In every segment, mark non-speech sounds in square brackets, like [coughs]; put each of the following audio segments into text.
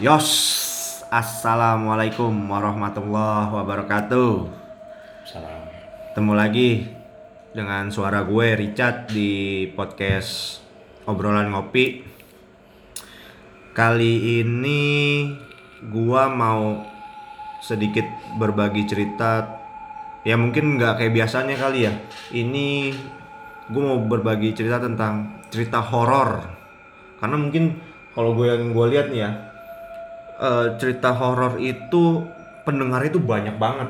Yos, assalamualaikum warahmatullahi wabarakatuh. Salam. Ketemu lagi dengan suara gue Richard di podcast obrolan ngopi. Kali ini gua mau sedikit berbagi cerita. Ya mungkin nggak kayak biasanya kali ya. Ini gue mau berbagi cerita tentang cerita horor. Karena mungkin kalau gue yang gue lihat nih ya, eh, cerita horor itu pendengar itu banyak banget.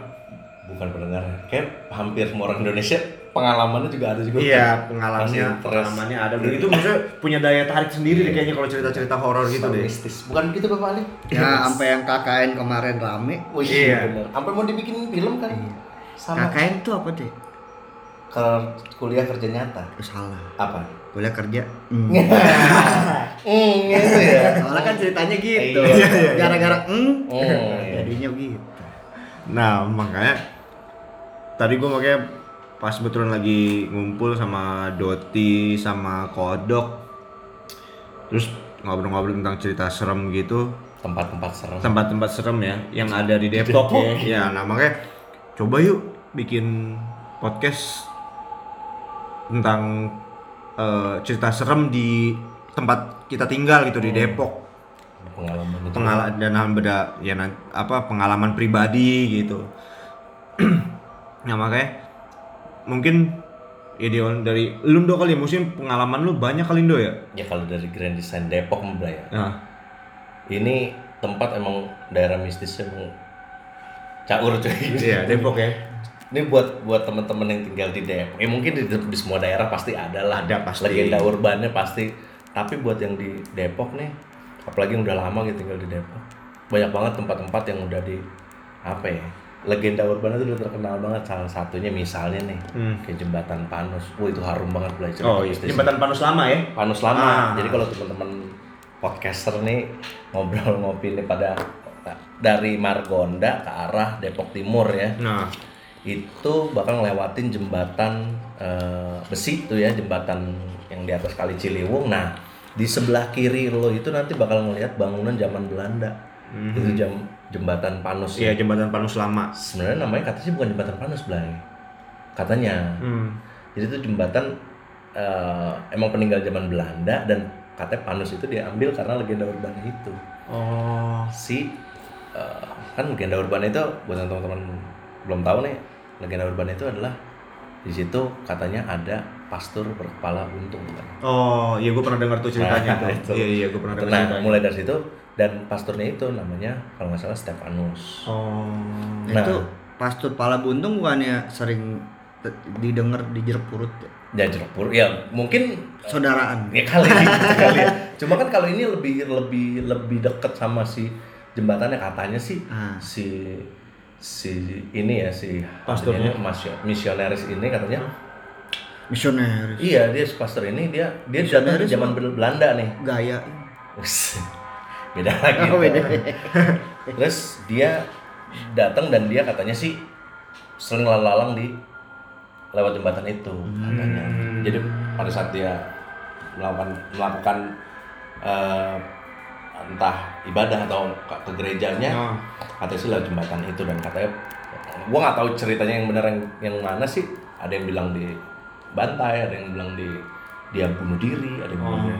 Bukan pendengar. Kayak hampir semua orang Indonesia pengalamannya juga ada juga. Iya, pengalamannya, pengalamannya ada. Dan itu maksudnya punya daya tarik sendiri deh kayaknya kalau cerita-cerita horor gitu deh. mistis. Bukan gitu Bapak Ali? Ya, sampai yang KKN kemarin rame. Oh Iya. iya benar. Sampai mau dibikin film kan? Sama KKN tuh apa deh? kalau kuliah kerja nyata. Salah. Apa? Boleh kerja. [laughs] Hmm, gitu ya. [laughs] Soalnya kan ceritanya gitu. Iya, iya, iya. Gara-gara hmm, Oh, jadinya begitu. Nah, makanya tadi gue makanya pas betulan lagi ngumpul sama Doti sama Kodok terus ngobrol-ngobrol tentang cerita serem gitu Tempat-tempat serem. tempat-tempat serem ya yang ada di Depok, Depok. ya. Ya, nah makanya coba yuk bikin podcast tentang eh, cerita serem di tempat kita tinggal gitu di Depok. Pengalaman itu. Pengalaman dan beda ya apa pengalaman pribadi gitu. nah [clears throat] makanya mungkin ya Dion, dari lu do kali ya, mungkin pengalaman lu banyak kali do ya. Ya kalau dari Grand Design Depok Mbak ya. Nah, Ini tempat emang daerah mistisnya emang caur cuy. iya Depok ya. [laughs] Ini buat buat teman-teman yang tinggal di Depok. Ya mungkin di, di semua daerah pasti ada lah. Ada pasti. Legenda urbannya pasti. Tapi buat yang di Depok nih, apalagi yang udah lama gitu tinggal di Depok, banyak banget tempat-tempat yang udah di apa ya? Legenda urban itu udah terkenal banget. Salah satunya misalnya nih, Hmm. kayak jembatan Panus. Wah itu harum banget belajar. Oh, iya. jembatan Panus lama ya. Panus lama. Ah. Jadi kalau teman-teman podcaster nih ngobrol ngopi nih pada dari Margonda ke arah Depok Timur ya Nah, itu bakal ngelewatin jembatan eh, besi tuh ya jembatan yang di atas kali Ciliwung nah di sebelah kiri lo itu nanti bakal ngelihat bangunan zaman Belanda itu jam jembatan Panus iya ya. jembatan Panus lama. sebenarnya namanya katanya sih bukan jembatan Panus Blay katanya Hmm. jadi itu jembatan eh, emang peninggal zaman Belanda dan katanya Panus itu diambil karena legenda urban itu Oh. si eh, kan legenda urban itu buat teman-teman belum tahu nih legenda urban itu adalah di situ katanya ada pastur berkepala buntung kan. Oh, iya gue pernah dengar tuh ceritanya Nah, tuh. [laughs] itu. Iya iya gue pernah dengar Nah, ceritanya. mulai dari situ dan pasturnya itu namanya kalau nggak salah Stefanus. Oh. Nah. Itu pastur pala buntung bukannya sering didengar di jeruk purut ya? Ya jeruk purut ya mungkin Saudaraan. ya kali [laughs] kali ya. Cuma kan kalau ini lebih lebih lebih deket sama si jembatannya katanya sih Ah. si si ini ya si masio- misionaris ini katanya Misionaris. iya dia si pastor ini dia dia datang di zaman Bel- Belanda nih Gaya. [laughs] Beda lagi Oh, beda. [laughs] terus dia datang dan dia katanya sih sering lalang di lewat jembatan itu katanya Hmm. jadi pada saat dia melakukan melakukan eh, entah ibadah atau ke, gerejanya Oh. katanya sih lewat jembatan itu dan katanya gua nggak tahu ceritanya yang benar yang, yang mana sih ada yang bilang di bantai ada yang bilang di dia bunuh diri ada yang bilang Oh. dia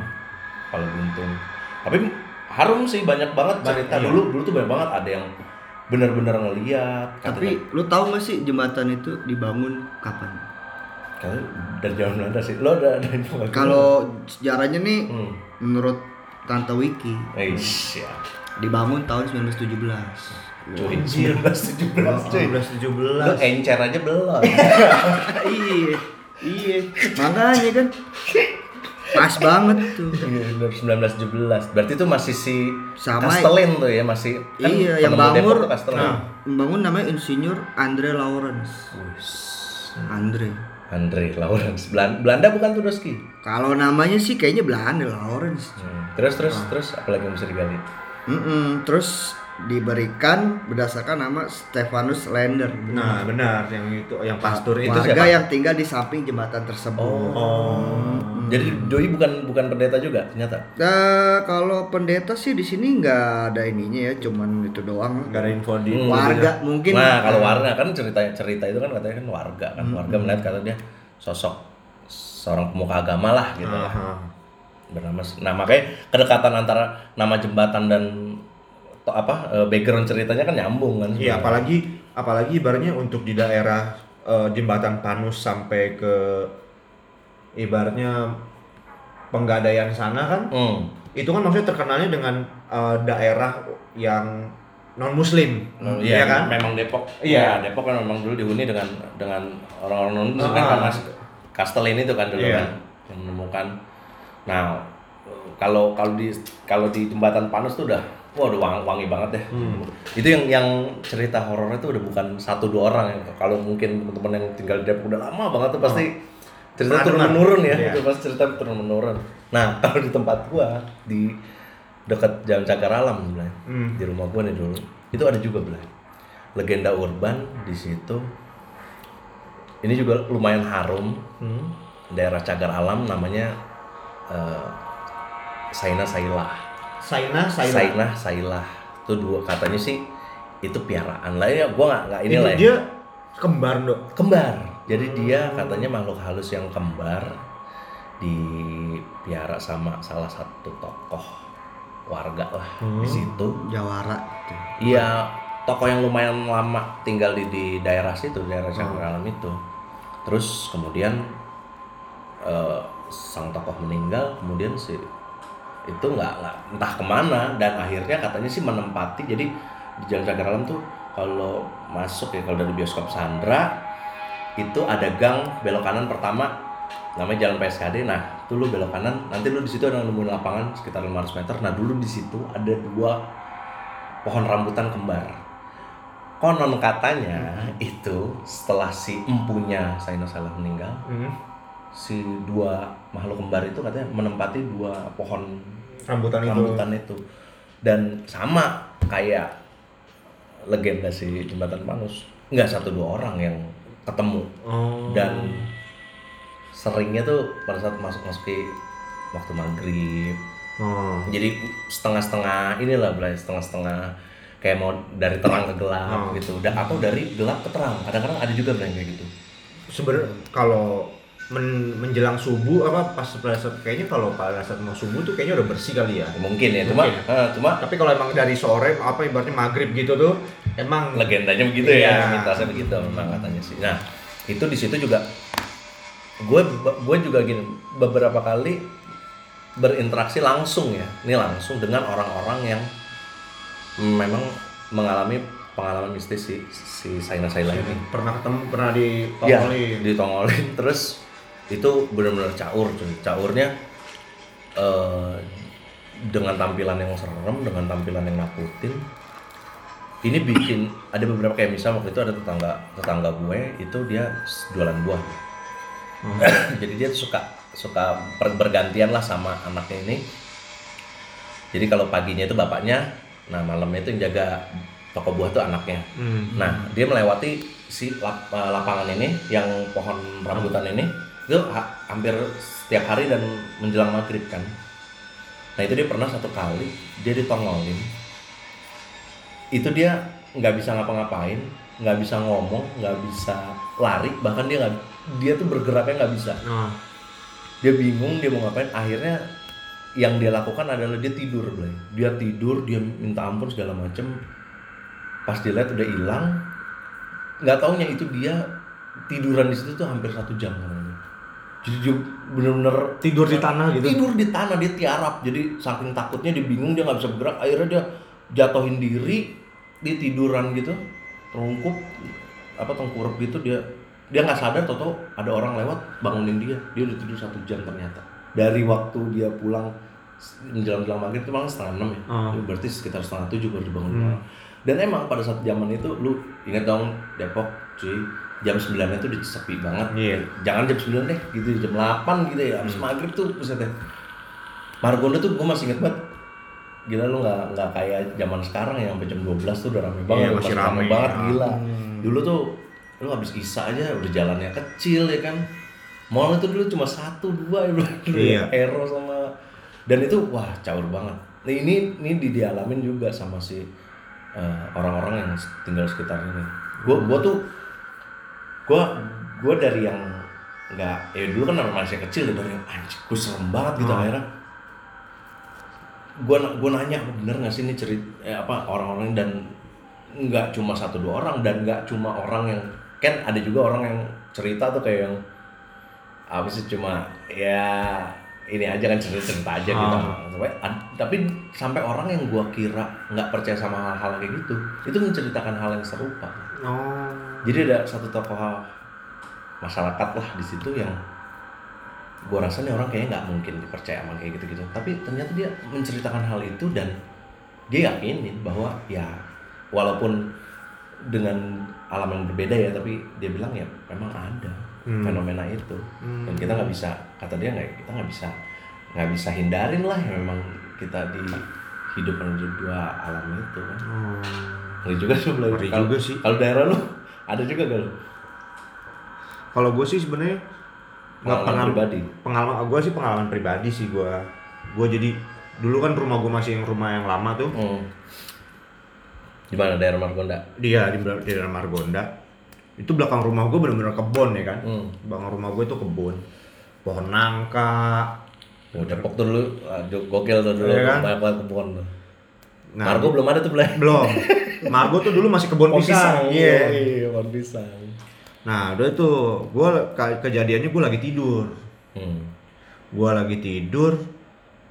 kepala buntung tapi harum sih banyak banget cerita iya. dulu dulu tuh banyak banget ada yang benar-benar ngeliat Tapi lu tahu gak sih jembatan itu dibangun kapan? katanya dari zaman Belanda sih lo ada ada informasi Kalau sejarahnya nih hmm. menurut Tante Wiki Eish, ya. dibangun tahun 1917. Cuy, 1917 cuy. 1917. Lo encer aja belum. [laughs] iya. Iya. Makanya kan pas banget tuh. Iya, bener, 1917. Berarti itu masih si Sama- Castellin tuh ya, masih kan iya, yang bangun. tuh. Nah, bangun namanya Insinyur Andre Lawrence. Andre. Andre Lawrence. Belanda, Belanda bukan tuh Doski. Kalau namanya sih kayaknya Belanda Lawrence. Hmm. Terus terus terus apalagi yang bisa digali? Mm-mm, terus diberikan berdasarkan nama Stefanus Lender. Nah, benar yang itu yang pastor itu warga siapa? yang tinggal di samping jembatan tersebut. Oh. Jadi doi bukan bukan pendeta juga ternyata. Nah, kalau pendeta sih di sini nggak ada ininya ya, cuman itu doang. Gak ada info di Hmm. Warga mungkin. Nah, kalau warga kan cerita cerita itu kan katanya kan warga kan. Warga melihat kata dia sosok seorang pemuka agama lah gitu. Aha. Bernama nah makanya kedekatan antara nama jembatan dan apa eh, background ceritanya kan nyambung kan. Iya, apalagi apalagi ibaratnya untuk di daerah eh, jembatan Panus sampai ke ibaratnya penggadaian sana kan Hmm. itu kan maksudnya terkenalnya dengan eh, daerah yang non muslim Oh, iya kan Memang Depok. Iya. Ya, Depok kan memang dulu dihuni dengan dengan orang-orang non Ah. kan karena Kastel ini tuh kan dulu Iya. kan yang menemukan. Nah, kalau kalau di kalau di jembatan Panus tuh udah wah udah wangi, wangi banget deh. Hmm. Itu yang yang cerita horornya tuh udah bukan satu dua orang ya. Kalau mungkin teman-teman yang tinggal di Depok udah lama banget tuh pasti cerita Pernah turun menurun ya. Iya. Itu pasti cerita turun menurun. Nah, [laughs] kalau di tempat gua di dekat Jalan Cagar Alam Blay. Hmm. di rumah gua nih dulu itu ada juga Blay. legenda urban di situ ini juga lumayan harum Hmm. daerah Cagar Alam namanya eh, Saina Sailah Saina Saina Saina Sailah. Itu dua katanya sih itu piaraan. Lah ya gua nggak nggak ini ini lah ya. dia kembar dok. Kembar. Jadi dia katanya makhluk halus yang kembar dipiara sama salah satu tokoh warga lah di situ. Jawara. Iya, toko yang lumayan lama tinggal di, di daerah situ, daerah Cagar Alam itu. Terus kemudian eh, sang tokoh meninggal, kemudian si itu nggak nggak entah ke mana dan akhirnya katanya sih menempati jadi di Jalan Cagar Alam tuh kalau masuk ya kalau dari bioskop Sandra itu ada gang belok kanan pertama namanya Jalan PSKD. Nah, tuh lu belok kanan, nanti lu di situ ada nemuin lapangan sekitar 500 meter. Nah, dulu di situ ada dua pohon rambutan kembar. Konon katanya itu setelah si empunya Saina Salah meninggal, Hmm. Si dua makhluk kembar itu katanya menempati dua pohon rambutan itu rambutan itu. Dan sama kayak legenda si jembatan Panus, nggak satu dua orang yang ketemu oh. dan seringnya tuh pada saat masuk masuki waktu maghrib oh. jadi setengah-setengah inilah Bray setengah-setengah kayak mau dari terang ke gelap Oh. gitu atau dari gelap ke terang kadang-kadang ada juga Bray kayak gitu sebenarnya kalau men- menjelang subuh apa pas pada saat kayaknya kalau pada saat mau subuh tuh kayaknya udah bersih kali ya? Mungkin ya cuma Mungkin. eh, cuma tapi kalau emang dari sore apa ibaratnya maghrib gitu tuh emang legendanya begitu Iya. ya mitosnya begitu memang katanya sih. Nah itu di situ juga gue gue juga gini beberapa kali berinteraksi langsung ya ini langsung dengan orang-orang yang memang mengalami pengalaman mistis si si Saina Saila ini. Pernah ketemu pernah di ya tongolin ditongolin terus itu benar-benar caur cuy. Caurnya eh, dengan tampilan yang serem dengan tampilan yang nakutin ini bikin ada beberapa kayak misal waktu itu ada tetangga tetangga gue itu dia jualan buah. [coughs] Jadi dia suka suka ber- bergantian lah sama anaknya ini. Jadi kalau paginya itu bapaknya nah malamnya itu yang jaga toko buah tuh anaknya. Hmm. Nah, dia melewati si lap- eh, lapangan ini yang pohon rambutan ini itu ha- hampir setiap hari dan menjelang maghrib kan. Nah, itu dia pernah satu kali dia ditongolin. Itu dia nggak bisa ngapa-ngapain, nggak bisa ngomong, nggak bisa lari, bahkan dia nggak dia tuh bergeraknya nggak bisa. Nah, Dia bingung dia mau ngapain. Akhirnya yang dia lakukan adalah dia tidur, Blay. Dia tidur, dia minta ampun segala macem. Pas dilihat udah hilang, nggak taunya itu dia tiduran di situ tuh hampir satu jam. Jadi dia bener-bener tidur di tanah gitu tidur di tanah dia tiarap. Jadi saking takutnya dia bingung dia nggak bisa bergerak. Akhirnya dia jatuhin diri di tiduran gitu, terungkup apa tengkurap gitu dia dia nggak sadar toto ada orang lewat bangunin dia dia udah tidur satu jam ternyata dari waktu dia pulang menjelang jelang maghrib itu malah setengah enam ya. Itu berarti sekitar setengah tujuh baru dibangun Hmm. Dan emang pada saat zaman itu lu inget dong Depok cuy jam 9 itu udah sepi banget Iya. jangan jam 9 deh gitu jam 8 gitu ya habis maghrib tuh deh Margonda tuh gue masih inget banget gila lu nggak nggak kayak zaman sekarang yang sampai jam 12 tuh udah rame banget Iya, masih rame. banget Ya. gila dulu tuh lu habis isa aja udah jalannya kecil ya kan mall itu dulu cuma satu dua ya [laughs] Iya. ya, Hero sama dan itu wah caur banget nah, ini ini di dialamin juga sama si eh, orang-orang yang tinggal sekitar ini gua gua tuh gua gua dari yang nggak ya dulu kan masih kecil ya, dari yang anjir gua serem banget gitu Hmm. akhirnya gua gua nanya bener nggak sih ini cerita eh, apa orang-orang dan nggak cuma satu dua orang dan nggak cuma orang yang kan ada juga orang yang cerita tuh kayak yang apa sih cuma ya ini aja kan cerita cerita aja gitu Ah. Sampai, ad- tapi sampai orang yang gua kira nggak percaya sama hal-hal kayak gitu itu menceritakan hal yang serupa Oh. jadi ada satu tokoh masyarakat lah di situ yang gua rasa nih orang kayaknya nggak mungkin dipercaya sama kayak gitu-gitu tapi ternyata dia menceritakan hal itu dan dia yakinin bahwa ya walaupun dengan alam yang berbeda ya tapi dia bilang ya memang ada Hmm. fenomena itu Hmm. dan kita nggak bisa kata dia nggak kita nggak bisa nggak bisa hindarin lah ya memang kita di hidup di dua alam itu kan Oh. Ngeri juga sih. Ngeri Kalau- juga sih. Kalau daerah lu ada juga gak lu? Kalau gue sih sebenarnya nggak Pengalaman pribadi. Pengalaman gue sih pengalaman pribadi sih gue. Gue jadi dulu kan rumah gue masih yang rumah yang lama tuh. Hmm. Di mana daerah Margonda? Dia di, di dalam Margonda. Itu belakang rumah gue bener-bener kebon ya kan. Hmm. Belakang rumah gue itu kebun. Pohon nangka. Oh, Depok tuh dulu gokil tuh dulu Iya kan? banyak banget kebun tuh. Nah, Margo belum ada tuh Blay. belum. Margo tuh dulu masih kebun pisang. Iya. Iya, pohon pisang. Nah, udah itu gue kejadiannya gue lagi tidur. Hmm. Gue lagi tidur.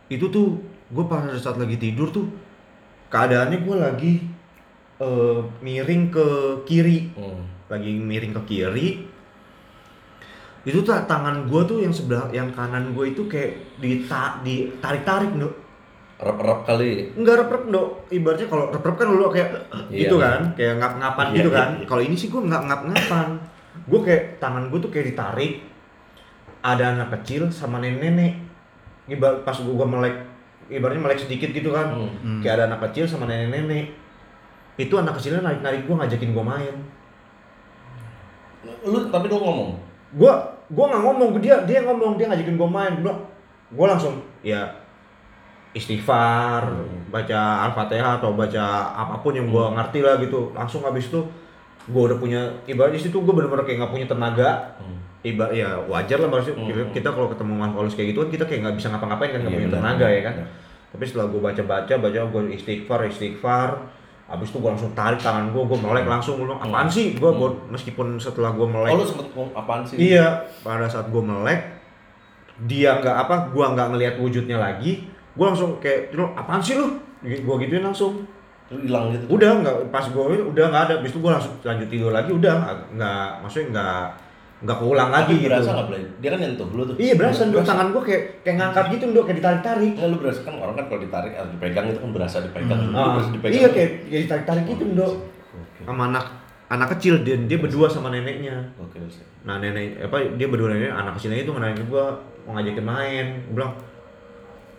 Itu tuh gue pada saat lagi tidur tuh keadaannya gue lagi eh, miring ke kiri. Hmm. Lagi miring ke kiri. Itu tuh tangan gue tuh yang sebelah yang kanan gue itu kayak dita, ditarik-tarik, Nduk. Rep-rep kali. Enggak rep-rep, Nduk. Ibaratnya kalau rep-rep kan dulu kayak Iya. gitu kan, kayak ngap-ngapan Iya, gitu iya, kan. iya. Kalau ini sih gue nggak ngap-ngapan. Gue kayak tangan gue tuh kayak ditarik. Ada anak kecil sama nenek-nenek. Ibarat pas gue melek, ibaratnya melek sedikit gitu kan. Hmm. Kayak ada anak kecil sama nenek-nenek. Itu anak kecilnya narik-narik gue ngajakin gue main. Lu tapi lu ngomong. Gue gue nggak ngomong ke dia, dia ngomong dia ngajakin gue main. Gue gue langsung ya istighfar, Hmm. baca al-fatihah atau baca apa pun yang gue ngerti lah gitu. Langsung habis itu gue udah punya ibarat di situ gue bener-bener kayak nggak punya tenaga. Hmm. Ibarat ya wajar lah maksudnya Hmm. kita, kalau ketemu Paulus kayak gitu kan kita kayak nggak bisa ngapa-ngapain kan nggak Iya, punya tenaga ya kan. Benar. Tapi setelah gue baca-baca, baca gue istighfar, istighfar, Abis itu gue langsung tarik tangan gue, gue melek langsung, gue bilang, apaan sih? Gue meskipun setelah gue melek, Oh lu sempet apaan sih? Iya, pada saat gue melek, dia nggak apa, gue nggak ngelihat wujudnya lagi, gue langsung kayak, "Lu apaan sih lu? Gue gituin langsung. Lu hilang gitu. Udah nggak, pas gue udah nggak ada, habis itu gue langsung lanjut tidur lagi, udah nggak, maksudnya nggak nggak keulang lagi Tapi gitu. berasa nggak Blay? Dia kan nyentuh lu tuh. Iya berasa, dok. tangan gue kayak kayak ngangkat gitu, dok, kayak ditarik-tarik. Enggak lu berasa kan orang kan kalau ditarik atau dipegang itu kan berasa dipegang. Lu Ah, berasa dipegang. iya kayak, kayak ditarik-tarik gitu, dok. Oke. Sama anak anak kecil dan dia berdua sama neneknya. Oke sih. Nah nenek apa dia berdua nenek anak kecilnya itu ngenalin gue mau ngajakin main. Gue bilang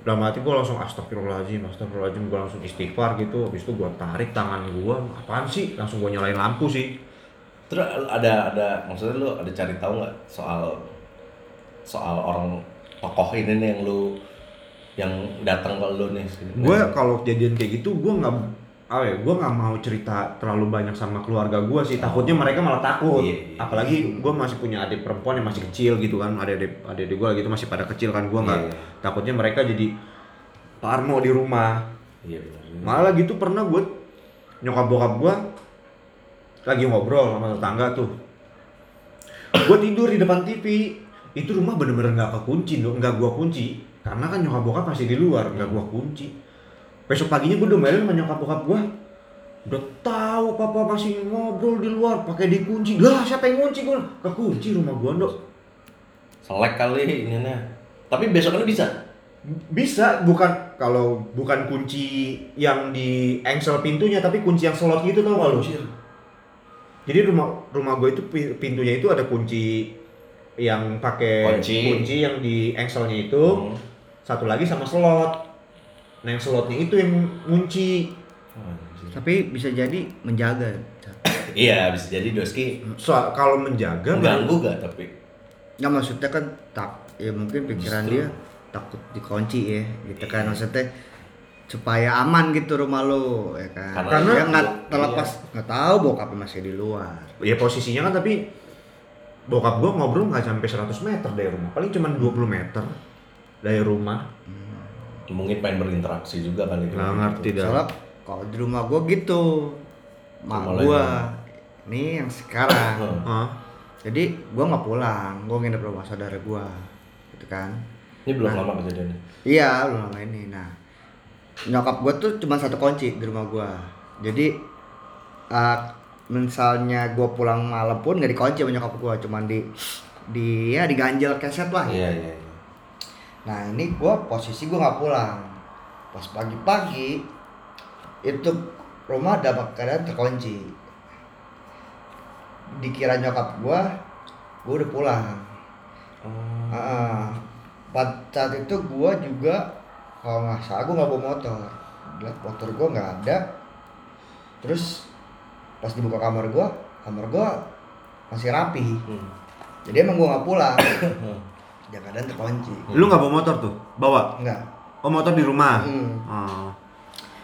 dalam hati gue langsung astagfirullahaladzim, astagfirullahaladzim gue langsung istighfar gitu. Habis itu gue tarik tangan gue, apaan sih? Langsung gue nyalain lampu sih. Terus ada ada maksudnya lu ada cari tahu nggak soal soal orang tokoh ini nih yang lu yang datang ke lu nih? Gue kalau kejadian kayak gitu gue nggak apa ya, gue nggak mau cerita terlalu banyak sama keluarga gue sih. Takutnya mereka malah takut. Iya, iya. Apalagi gue masih punya adik perempuan yang masih kecil gitu kan. Adik-adik adik gue gitu masih pada kecil kan. Gue nggak Iya. takutnya mereka jadi parno di rumah. Iya benar. Malah gitu pernah gue nyokap bokap gue lagi ngobrol sama tetangga tuh. Gue tidur di depan TV. Itu rumah bener-bener nggak kekunci, dong, nggak gua kunci. Karena kan nyokap bokap masih di luar, nggak gua kunci. Besok paginya gue domelin sama nyokap bokap gue. Udah tahu papa masih ngobrol di luar pakai dikunci. Lah siapa yang kunci gue? Kekunci rumah gua dok. Selek kali ini nih. Tapi besoknya bisa. Bisa bukan kalau bukan kunci yang di engsel pintunya tapi kunci yang slot gitu tau gak lu? Jadi rumah rumah gue itu pi- pintunya itu ada kunci yang pakai Kunci. yang di engselnya itu, Hmm. satu lagi sama slot. Nah yang slotnya itu yang ngunci. Tapi bisa jadi menjaga. Iya bisa jadi Doski Soal kalau menjaga mengganggu gak tapi Ya maksudnya kan tak ya mungkin pikiran dia takut dikunci ya gitu kan maksudnya supaya aman gitu rumah lo ya kan? Karena- karena ya nggak iya. terlepas nggak tahu bokapnya masih di luar. Ya posisinya kan tapi bokap gua ngobrol nggak sampai 100 meter dari rumah. Paling cuma 20 meter dari rumah. Mungkin pengen berinteraksi juga kali nggak ngerti dah. Soalnya kalau di rumah gua gitu mak gua. nih yang sekarang. Hmm. Hah? jadi gua nggak pulang gua nginep rumah saudara gua gitu kan? Ini belum lama kejadiannya? Iya, belum lama ini. Nah, nyokap gue tuh cuma satu kunci di rumah gue. Jadi, eh, misalnya gue pulang malam pun nggak dikunci sama nyokap gue, cuman di di ya diganjel keset lah. iya iya iya. Nah, ini gue posisi gue nggak pulang. Pas pagi-pagi itu rumah dapat keadaan terkunci. Dikira nyokap gue, gue udah pulang. Oh. Pada saat itu gua juga kalau nggak salah gua nggak bawa motor. Lihat motor gua nggak ada. Terus pas dibuka kamar gua, kamar gua masih rapi. Hmm. Jadi emang gua nggak pulang. Ya keadaan terkunci. lu nggak bawa motor tuh bawa Enggak. oh motor di rumah Hmm. Oh.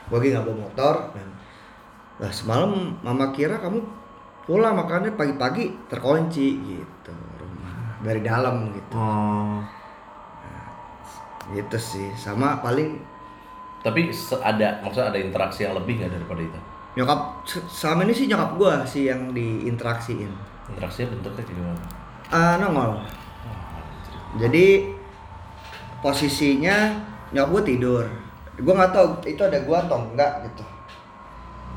Gua lagi nggak bawa motor. Dan, nah semalam mama kira kamu pulang makanya pagi-pagi terkunci gitu rumah dari dalam gitu. Oh. Gitu sih. Sama paling tapi ada maksudnya ada interaksi yang lebih nggak daripada itu? Nyokap se- selama ini sih nyokap gua sih yang diinteraksiin. Interaksinya bentuknya kayak gimana? Ah, nongol. Jadi posisinya nyokap gua tidur. Gua nggak tahu itu ada gua atau enggak gitu.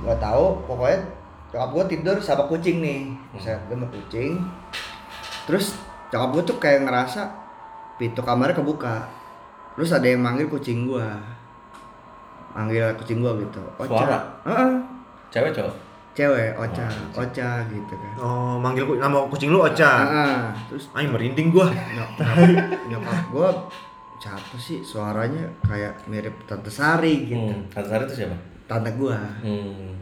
Nggak tahu pokoknya nyokap gua tidur sama kucing nih. Saya sama kucing. Terus nyokap gua tuh kayak ngerasa pintu kamarnya kebuka terus ada yang manggil kucing gua manggil kucing gua gitu Suara? Heeh. cewek cowok cewek Ocha Ocha gitu kan Oh, manggil ku- nama kucing lu Ocha. Heeh. terus Ay, merinding gua. nyok- [laughs] nyokap, nyokap gua siapa sih suaranya kayak mirip tante Sari gitu hmm. Tante Sari itu siapa tante gua hmm.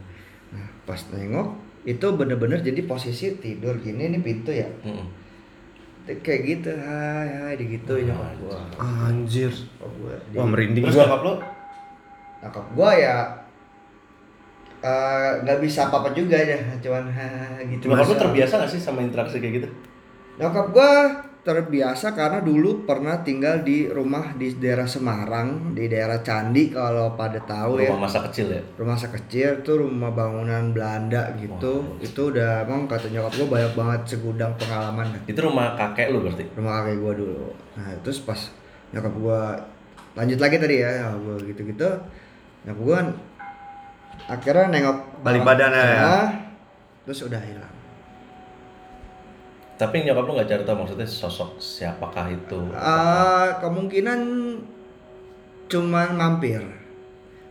nah pas nengok itu bener-bener jadi posisi tidur gini nih pintu ya Hmm. Kayak gitu hai hai gitu nyokap gua. Anjir. nyokap gua. Di, Wah, merinding terus gua. nyokap lo nyokap gua ya eh, nggak bisa apa-apa juga ya cuman ha [laughs] gitu. Nyokap lo Masa- terbiasa gak sih sama interaksi kayak gitu? Nyokap gua terbiasa karena dulu pernah tinggal di rumah di daerah Semarang, di daerah Candi kalau pada tahu ya. rumah masa kecil ya Rumah masa kecil tuh rumah bangunan Belanda gitu. Itu udah emang kata nyokap gua banyak banget segudang pengalaman itu rumah kakek lu berarti Rumah kakek gua dulu. Nah, terus pas nyokap gua lanjut lagi tadi ya, ya gua gitu-gitu. Nyokap gua akhirnya nengok Balik badan ya. Nah, terus udah hilang. Tapi nyokap lo nggak cari tahu maksudnya sosok siapakah itu Ah, kemungkinan cuman mampir.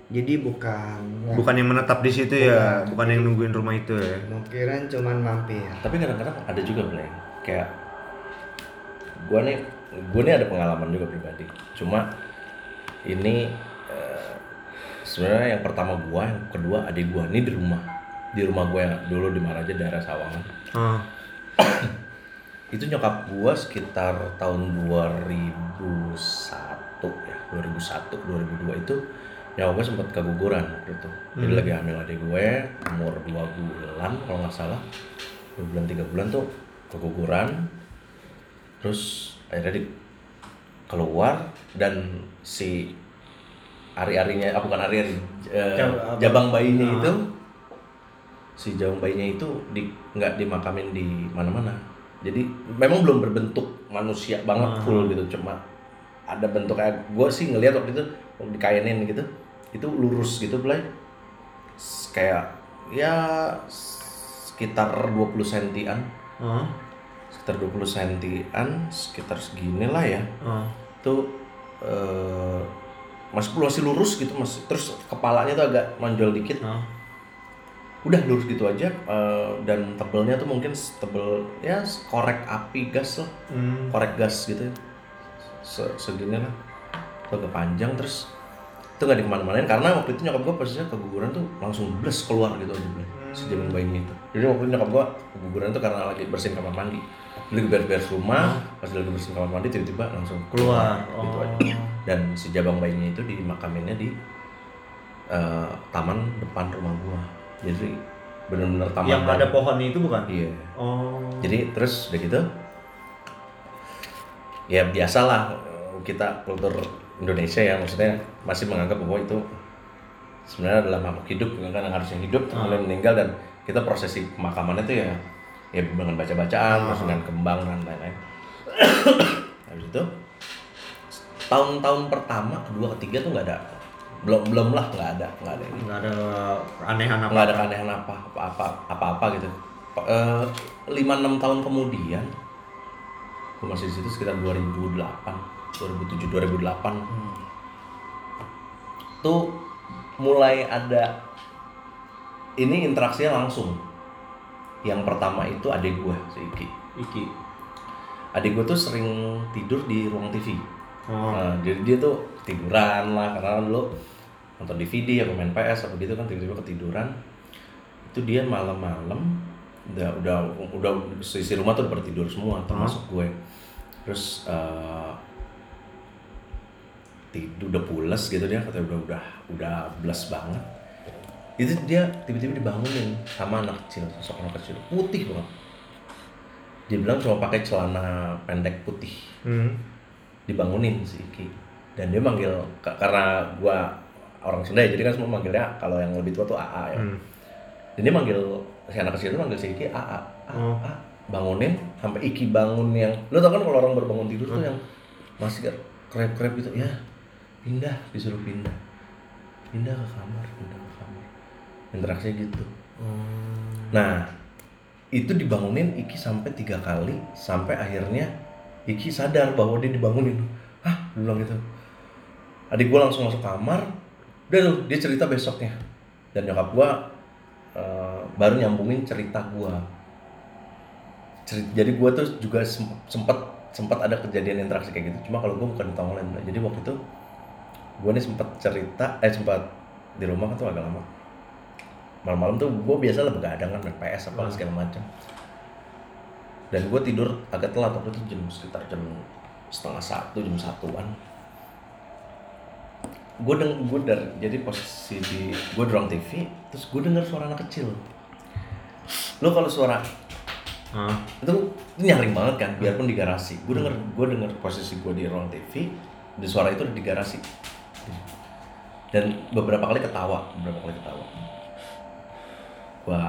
Jadi bukan Bukan yang menetap di situ ya, bukan yang nungguin rumah itu ya. kemungkinan cuman mampir. tapi kadang-kadang ada juga Bleng kayak gua nih gua nih ada pengalaman juga pribadi cuma ini eh, sebenarnya yang pertama gua yang kedua adik gua ini di rumah di rumah gua yang dulu di Maraja daerah Sawangan Oh. [coughs] itu nyokap gua sekitar tahun 2001 ya 2001 2002 itu nyokap gua sempat keguguran gitu jadi lagi hamil adik gue umur 2 bulan kalau nggak salah. 2 bulan 3 bulan tuh keguguran. Terus akhirnya di keluar dan si ari-arinya ah, bukan ari-ari eh, Jab- jabang bayinya itu si jabang bayinya itu di nggak dimakamin di mana-mana jadi memang belum berbentuk manusia banget full gitu. Cuma ada bentuk kayak gue sih ngelihat waktu itu waktu dikainin gitu itu lurus gitu Blay. S- kayak ya sekitar 20 sentian. Oh. sekitar 20 sentian sekitar segini lah ya. Oh. itu eh, masih masih lurus gitu masih terus kepalanya tuh agak menonjol dikit. Oh. Udah lurus gitu aja eh, dan tebelnya tuh mungkin tebel ya korek api gas lah Hmm. korek gas gitu ya. Se- segini lah tuh agak panjang terus itu nggak di ke mana-mana karena waktu itu nyokap gue posisinya keguguran tuh langsung bles keluar gitu aja Ble. sejak bayinya itu jadi waktu itu nyokap gue keguguran tuh karena lagi bersihin kamar mandi lagi beres-beres rumah pas lagi bersihin kamar mandi tiba-tiba langsung Keluar. gitu Oh. aja dan si jabang bayinya itu dimakaminnya di eh, taman depan rumah gua jadi bener-bener taman Yang ada pohonnya itu bukan? iya. Oh. jadi terus udah gitu ya biasalah eh, kita kultur Indonesia ya maksudnya masih menganggap bahwa itu sebenarnya adalah makhluk hidup kan yang harusnya hidup kemudian meninggal dan kita prosesi pemakamannya itu ya ya dengan baca-bacaan terus dengan kembang dan lain-lain. [coughs] Habis itu tahun-tahun pertama kedua ketiga tuh nggak ada belum belum lah nggak ada nggak ada ini. Nggak ada anehan apa? nggak ada keanehan apa apa apa apa apa gitu Eh, lima enam tahun kemudian gue masih di situ sekitar 2008 2007 2008 tuh mulai ada ini interaksinya langsung. Yang pertama itu adik gue si Iki. Iki. adik gue tuh sering tidur di ruang TV Oh. Nah, jadi dia tuh tiduran lah karena dulu nonton DVD atau main PS apa gitu kan tiba-tiba ketiduran. Itu dia malam-malam udah udah udah sisi rumah tuh udah bertidur semua termasuk gue. Terus eh tidur udah pules gitu dia kata udah udah udah belas banget. Itu dia tiba-tiba dibangunin sama anak kecil, sosok anak kecil putih banget. Dia bilang cuma pakai celana pendek putih Hmm. dibangunin si Iki dan dia manggil ka- karena gua orang Sunda ya jadi kan semua manggilnya kalau yang lebih tua tuh AA ya Hmm. dan dia manggil si anak kecil itu manggil si Iki AA Oh. A. bangunin sampai Iki bangun yang lo tau kan kalau orang baru bangun tidur tuh yang masih krep krep gitu ya pindah disuruh pindah pindah ke kamar pindah ke kamar interaksinya gitu Nah, itu dibangunin Iki sampai tiga kali sampai akhirnya Iki sadar bahwa dia dibangunin. Hah, dia bilang gitu. Adik gue langsung masuk kamar. Udah tuh, dia cerita besoknya. Dan nyokap gue eh, baru nyambungin cerita gue. jadi gue tuh juga sem- sempat sempat ada kejadian interaksi kayak gitu. Cuma kalau gue bukan di Tonglen. Mbak. Jadi waktu itu gue nih sempat cerita, eh sempat di rumah kan tuh agak lama malam-malam tuh gue biasa lah begadang kan main PS apa segala macam dan gue tidur agak telat waktu itu jam sekitar jam setengah satu jam satuan gue deng gue dari jadi posisi di gue di ruang TV terus gue dengar suara anak kecil. Lo kalau suara Ah. itu, nyaring banget kan biarpun di garasi. Gue denger gue denger posisi gue di ruang TV di suara itu ada di garasi. Dan beberapa kali ketawa beberapa kali ketawa. Gue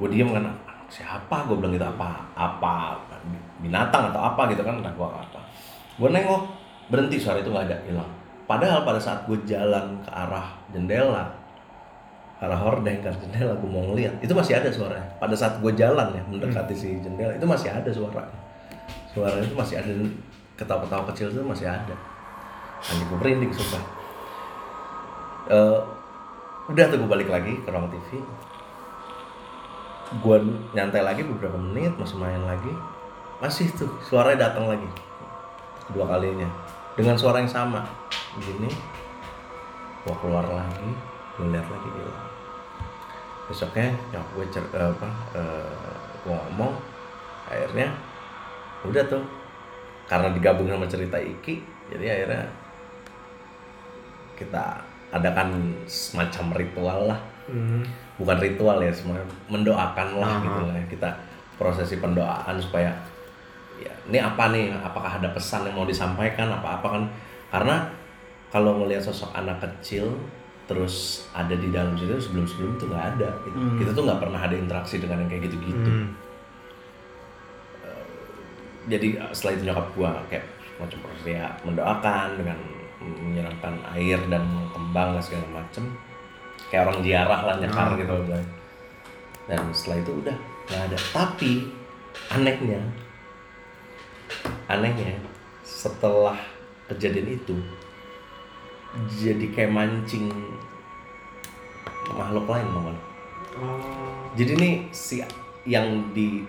gue diem kan "Anak siapa? Gue bilang gitu apa apa binatang atau apa gitu kan nah gue apa? Gue nengok berhenti suara itu nggak ada hilang padahal pada saat gue jalan ke arah jendela arah hordeng ke arah jendela gue mau ngeliat itu masih ada suaranya. Pada saat gue jalan ya mendekati si jendela itu masih ada suara suara itu masih ada ketawa-ketawa kecil itu masih ada. Anjing gue merinding sumpah. Eh, udah tuh gue balik lagi ke ruang TV gue nyantai lagi beberapa menit masih main lagi. Masih tuh suaranya datang lagi. Kedua kalinya. Dengan suara yang sama begini gue keluar lagi gue lihat lagi hilang besoknya nyok gue cer eh, apa eh, gue ngomong akhirnya udah tuh karena digabung sama cerita Iki jadi akhirnya kita adakan semacam ritual lah Hmm. bukan ritual ya semuanya mendoakan lah Aha. gitu lah ya. kita prosesi pendoaan supaya ya ini apa nih apakah ada pesan yang mau disampaikan apa apa kan karena kalau ngelihat sosok anak kecil terus ada di dalam situ sebelum sebelum itu nggak ada gitu. Hmm. kita tuh nggak pernah ada interaksi dengan yang kayak gitu gitu Hmm. jadi eh, setelah itu nyokap gua kayak macam proses ya mendoakan dengan menyiramkan air dan kembang dan segala macem kayak orang ziarah lah nyekar Ah. gitu bilang. dan setelah itu udah nggak ada tapi anehnya anehnya setelah kejadian itu jadi kayak mancing makhluk lain malah Oh. jadi nih si yang di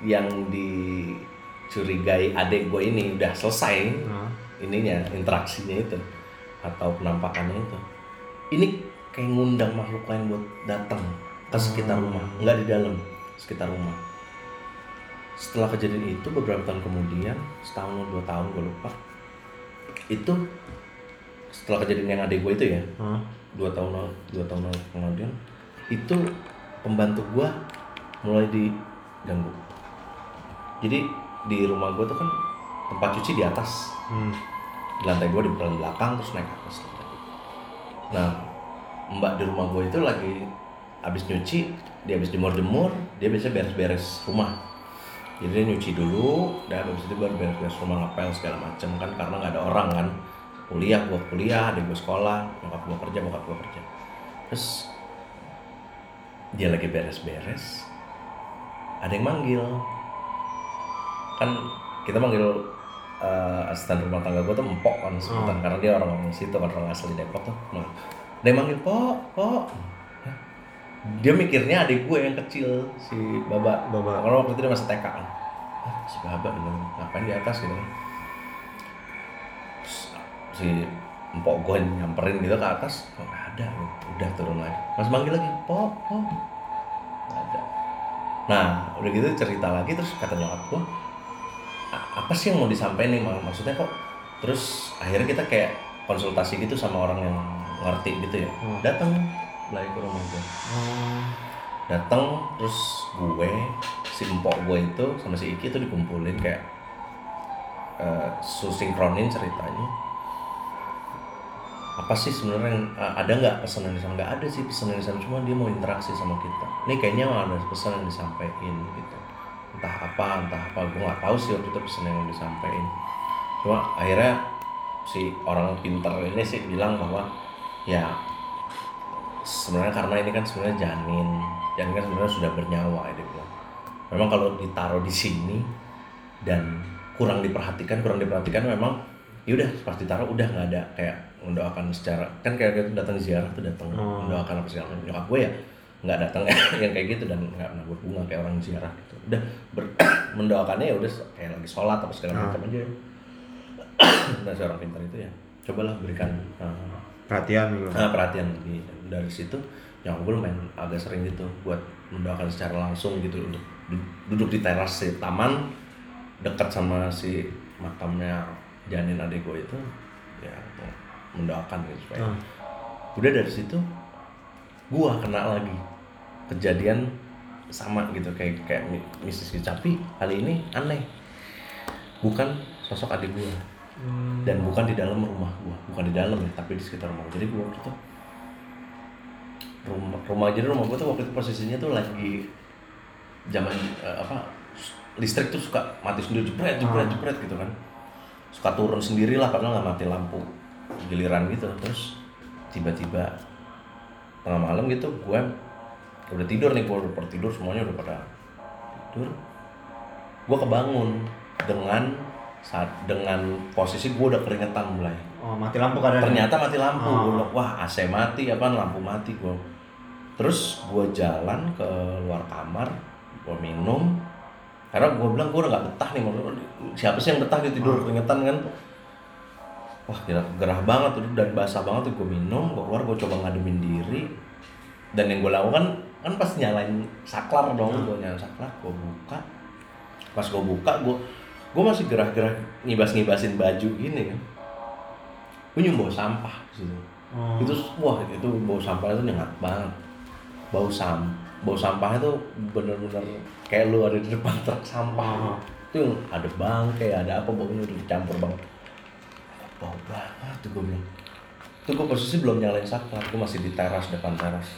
yang dicurigai adik gue ini udah selesai Ah. ininya interaksinya itu atau penampakannya itu ini kayak ngundang makhluk lain buat datang ke sekitar rumah nggak di dalam sekitar rumah setelah kejadian itu beberapa tahun kemudian setahun atau dua tahun gue lupa itu setelah kejadian yang adik gue itu ya Hah? dua tahun lalu dua tahun lalu kemudian itu pembantu gua mulai diganggu. Jadi di rumah gua tuh kan tempat cuci di atas. Hmm. di lantai gua di belakang terus naik ke atas. Nah mbak di rumah gua itu lagi habis nyuci dia habis jemur-jemur dia biasa beres-beres rumah. Jadi dia nyuci dulu dan habis itu baru beres-beres rumah ngepel segala macem kan karena nggak ada orang kan kuliah gua kuliah adik gua sekolah nyokap gua kerja bokap gua kerja. Terus dia lagi beres-beres ada yang manggil. Kan kita manggil eh, asisten rumah tangga gua tuh empok kan sebutan karena dia orang orang situ kan orang asli Depok tuh. Nah, dia manggil pok pok. Hah? dia mikirnya adik gue yang kecil si baba. Baba. karena waktu itu dia masih TK kan. Ah, si baba ini ngapain di atas? Gitu kan si empok gue nyamperin gitu ke atas kok nggak ada udah turun lagi. Mas manggil lagi pok nggak ada. Nah udah gitu cerita lagi terus kata nyokap gue "A- apa sih yang mau disampaikan nih Mak? maksudnya kok terus akhirnya kita kayak konsultasi gitu sama orang yang ngerti gitu ya? Hmm. datang lagi ke rumah gue Oh. datang terus gue si empok gue itu sama si Iki tuh dikumpulin kayak eh susinkronin ceritanya apa sih sebenarnya yang eh, ada nggak pesan yang disampaikan nggak ada sih pesan yang disampaikan cuma dia mau interaksi sama kita. Ini kayaknya ada pesan yang disampaikan gitu. Entah apa entah apa gue nggak tahu sih waktu itu pesan yang disampaikan. Cuma akhirnya si orang pintar ini sih bilang bahwa ya sebenarnya karena ini kan sebenarnya janin. Janin kan sebenarnya sudah bernyawa ya dia bilang. Memang kalau ditaruh di sini dan kurang diperhatikan kurang diperhatikan memang ya udah pas ditaruh udah nggak ada kayak mendoakan secara kan kayak gitu datang ziarah tuh datang Oh. mendoakan apa segala nyokap gue ya nggak datang [laughs] yang kayak gitu dan nggak pernah berbunga kayak orang ziarah gitu udah ber- [coughs] mendoakannya ya udah kayak lagi sholat apa segala Ah. macam aja [coughs] dan si orang pintar itu ya cobalah berikan uh, Perhatian gitu. Nah, perhatian di, dari situ yang gue lumayan agak sering gitu buat mendoakan secara langsung gitu untuk du- duduk di teras si taman dekat sama si makamnya janin adik gue itu ya mendoakan gitu supaya Ah. udah dari situ gua kena lagi kejadian sama gitu kayak kayak mi- Mrs. gitu. tapi kali ini aneh bukan sosok adik gua Hmm. dan bukan di dalam rumah gua bukan di dalam ya tapi di sekitar rumah jadi gua waktu itu rumah rumah jadi rumah gua tuh waktu itu posisinya tuh lagi zaman eh, apa listrik tuh suka mati sendiri jepret jepret Ah. jepret gitu kan suka turun sendiri lah padahal nggak mati lampu giliran gitu. Terus tiba-tiba tengah malam gitu gue udah tidur nih gue udah tidur semuanya udah pada tidur. Gue kebangun dengan saat dengan posisi gue udah keringetan mulai. Oh, mati lampu kadang. ternyata mati lampu. Oh. Gua bilang, wah AC mati apa lampu mati gue terus gue jalan ke luar kamar gue minum karena gue bilang gue udah gak betah nih maksudnya, siapa sih yang betah gitu tidur keringetan kan? Wah gila gerah banget tuh dan basah banget tuh gue minum gue keluar gue coba ngademin diri. Dan yang gue lakukan kan pasti nyalain saklar dong gue nyalain saklar gue buka. Pas gue buka gue gue masih gerah-gerah ngibas-ngibasin baju gini kan. Gue nyium bau sampah situ. Oh. itu wah itu bau sampah itu nyengat banget. Bau sam bau sampah itu bener-bener kayak lu ada di depan truk sampah. Itu yang ada bangkai ada apa baunya udah dicampur banget. Bau banget tuh gue bilang. Itu gue posisi belum nyalain saklar gue masih di teras depan teras.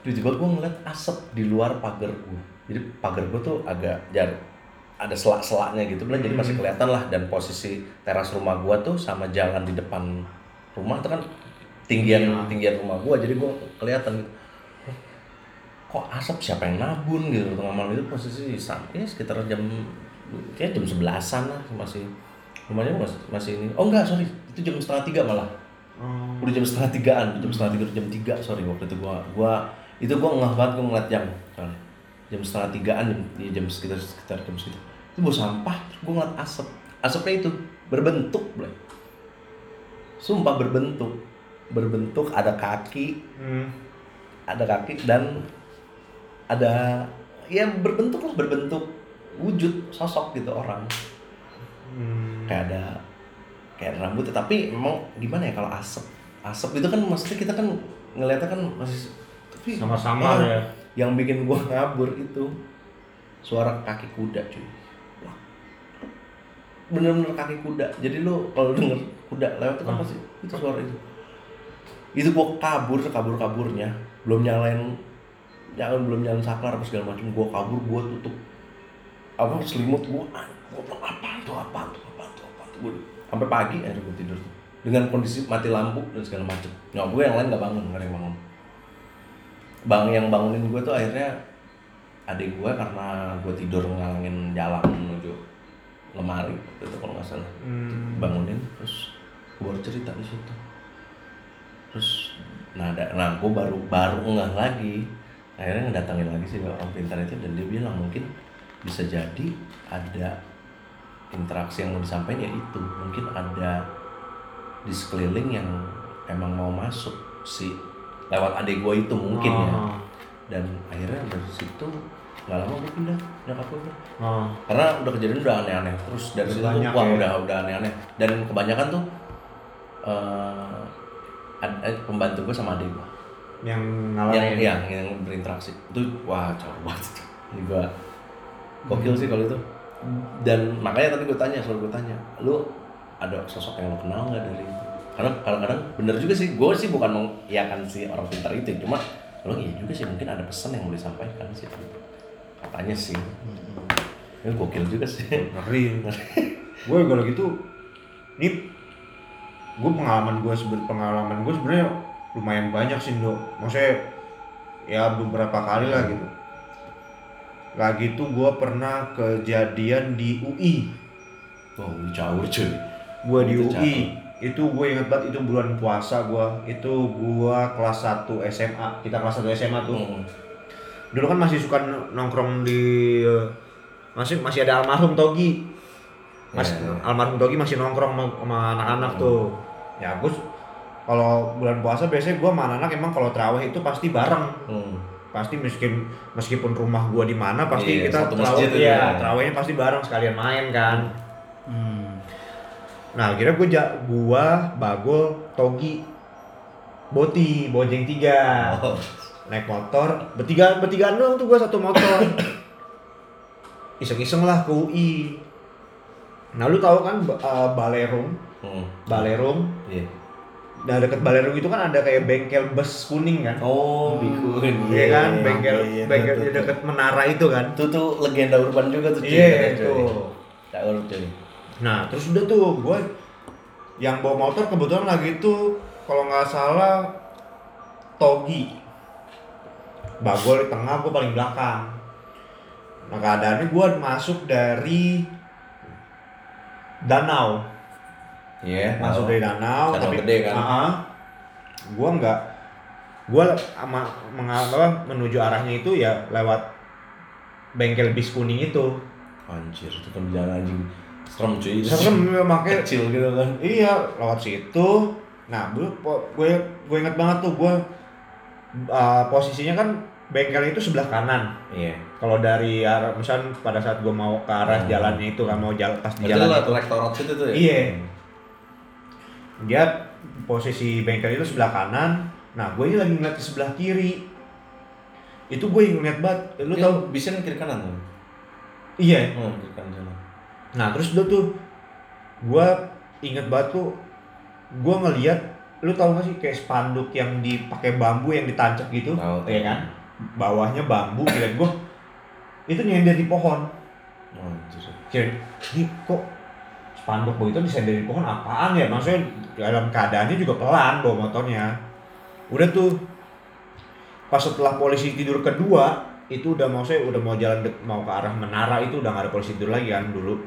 Tiba-tiba gue ngeliat asap di luar pagar gue jadi pagar gue tuh agak jar ada selak-selaknya gitu bilang. Jadi masih kelihatan lah dan posisi teras rumah gue tuh sama jalan di depan rumah itu kan tinggian Iya. tinggian rumah gue jadi gue kelihatan gitu kok asap siapa yang nabun gitu. Tengah malam itu posisi sampai sekitar jam kayak jam sebelasan lah masih. Rumahnya masih, masih ini. Oh enggak sorry. Itu jam setengah tiga malah. Oh. udah jam setengah tigaan jam setengah tiga jam tiga sorry waktu itu gua gua itu gua ngeh banget gua ngeliat jam soalnya jam setengah tigaan jam, di jam sekitar sekitar jam segitu itu bau sampah terus gua ngeliat asap. Asapnya itu berbentuk Blay. sumpah berbentuk. Berbentuk ada kaki. Hmm. ada kaki dan ada ya berbentuk lah berbentuk wujud sosok gitu orang Hmm. kayak ada kayak ada rambut tapi emang gimana ya kalau asap asap itu kan maksudnya kita kan ngeliatnya kan masih tapi Sama-sama eh, ya. yang bikin gua [laughs] ngabur itu suara kaki kuda cuy bener-bener kaki kuda jadi lu kalau denger kuda lewat itu kan Ah. pasti itu suara itu itu gua kabur kabur kaburnya belum nyalain jangan belum nyalain saklar apa segala macam. Gua kabur gua tutup. Apa selimut gua ah, gua bilang, apa itu apa itu apa itu apa itu Gua- sampai pagi akhirnya gua tidur dengan kondisi mati lampu dan segala macam. Nyokap gue yang lain nggak bangun nggak ada yang bangun. Bang yang bangunin gue tuh akhirnya adik gue karena gue tidur ngalangin jalan menuju lemari itu kalau nggak salah. Hmm. bangunin terus gue baru cerita di situ. Terus nah ada nah gue baru baru ngeh lagi akhirnya ngedatangin lagi sih orang pintar itu dan dia bilang mungkin bisa jadi ada interaksi yang mau disampaikan ya itu mungkin ada di sekeliling yang emang mau masuk si lewat adik gue itu mungkin ya Oh. dan akhirnya dari situ nggak lama gue pindah nyokap gue pindah. Oh. karena udah kejadian udah aneh-aneh terus dari situ Banyak wah ya. udah udah aneh-aneh dan kebanyakan tuh eh, pembantu gue sama adik gue Yang yang ngalamin. yang yang berinteraksi. Itu wah cowok banget. [laughs] Ini gue gokil sih kalau itu. Dan makanya tadi gue tanya selalu gue tanya lu ada sosok yang lu kenal nggak dari itu? Karena kadang-kadang bener juga sih gue sih bukan mengiyakan si orang pintar itu cuma lu iya juga sih mungkin ada pesan yang mau disampaikan sih. Katanya sih. Ini gokil juga sih. Ngeri. Gue kalau gitu ini gue pengalaman gue sebenarnya pengalaman gue sebenarnya lumayan banyak sih dok maksudnya ya beberapa kali lah gitu. Lagi tuh gue pernah kejadian di UI wow jauh cuy. Gue di UI itu gue inget banget itu bulan puasa gue itu gue kelas 1 SMA kita kelas 1 SMA tuh. Hmm. dulu kan masih suka nongkrong di masih masih ada almarhum Togi. Mas Iya, iya. almarhum Togi masih nongkrong sama, anak-anak tuh. Ya gue kalau bulan puasa biasanya gue sama anak-anak emang kalau terawih itu pasti bareng Hmm. pasti meskipun meskipun rumah gue di mana pasti Iya, kita terawih ya ya. terawihnya pasti bareng sekalian main kan Hmm. nah akhirnya gue ja, gua bagol Togi Boti Bojeng tiga Oh. naik motor bertiga bertigaan doang tuh gua satu motor [coughs] iseng-iseng lah ke UI nah lu tahu kan eh, Balerum Hmm. Balerum Iya. Nah deket Balerum itu kan ada kayak bengkel bus kuning kan Oh, bikun. Iya kan bengkel iya, bengkel tuh, di tuh, deket menara itu kan Itu tuh legenda urban juga tuh. iya Cuy. itu Tahu cuy. nah terus udah tuh gua yang bawa motor kebetulan lagi itu kalau nggak salah Togi Bagol di tengah gua paling belakang nah keadaannya gua masuk dari danau Iya. masuk tahu. dari danau Danau tapi gede kan? Ah, ah. gua nggak gua ama mengapa menuju arahnya itu ya lewat bengkel bis kuning itu Anjir, itu kan jalan anjing. Serem cuy. serem [laughs] makanya kecil gitu kan. Iya, lewat situ. Nah, gue gue gue inget banget tuh gue uh, posisinya kan bengkel itu sebelah kanan. Iya. Kalau dari arah misalnya pada saat gue mau ke arah Hmm. jalannya itu kan mau jalan pas di jalan itu, rektorat situ tuh ya? Iya. Dia posisi bengkel itu sebelah kanan. Nah, gue ini lagi ngeliat ke sebelah kiri. Itu gue ngeliat banget. Lu Lu tau? tau bisa kan kiri kanan tuh. Iya. Hmm, kiri kanan jalan. Nah terus udah tuh gue inget banget tuh gue ngeliat lu tau gak sih kayak spanduk yang dipakai bambu yang ditancap gitu tahu. ya kan bawahnya bambu kira gue itu nyender di pohon Oh, kira ini kok spanduk begitu disender di pohon apaan ya? Maksudnya dalam keadaannya juga pelan bawa motornya. Udah tuh pas setelah polisi tidur kedua itu udah mau saya udah mau jalan mau ke arah menara itu udah gak ada polisi tidur lagi kan dulu.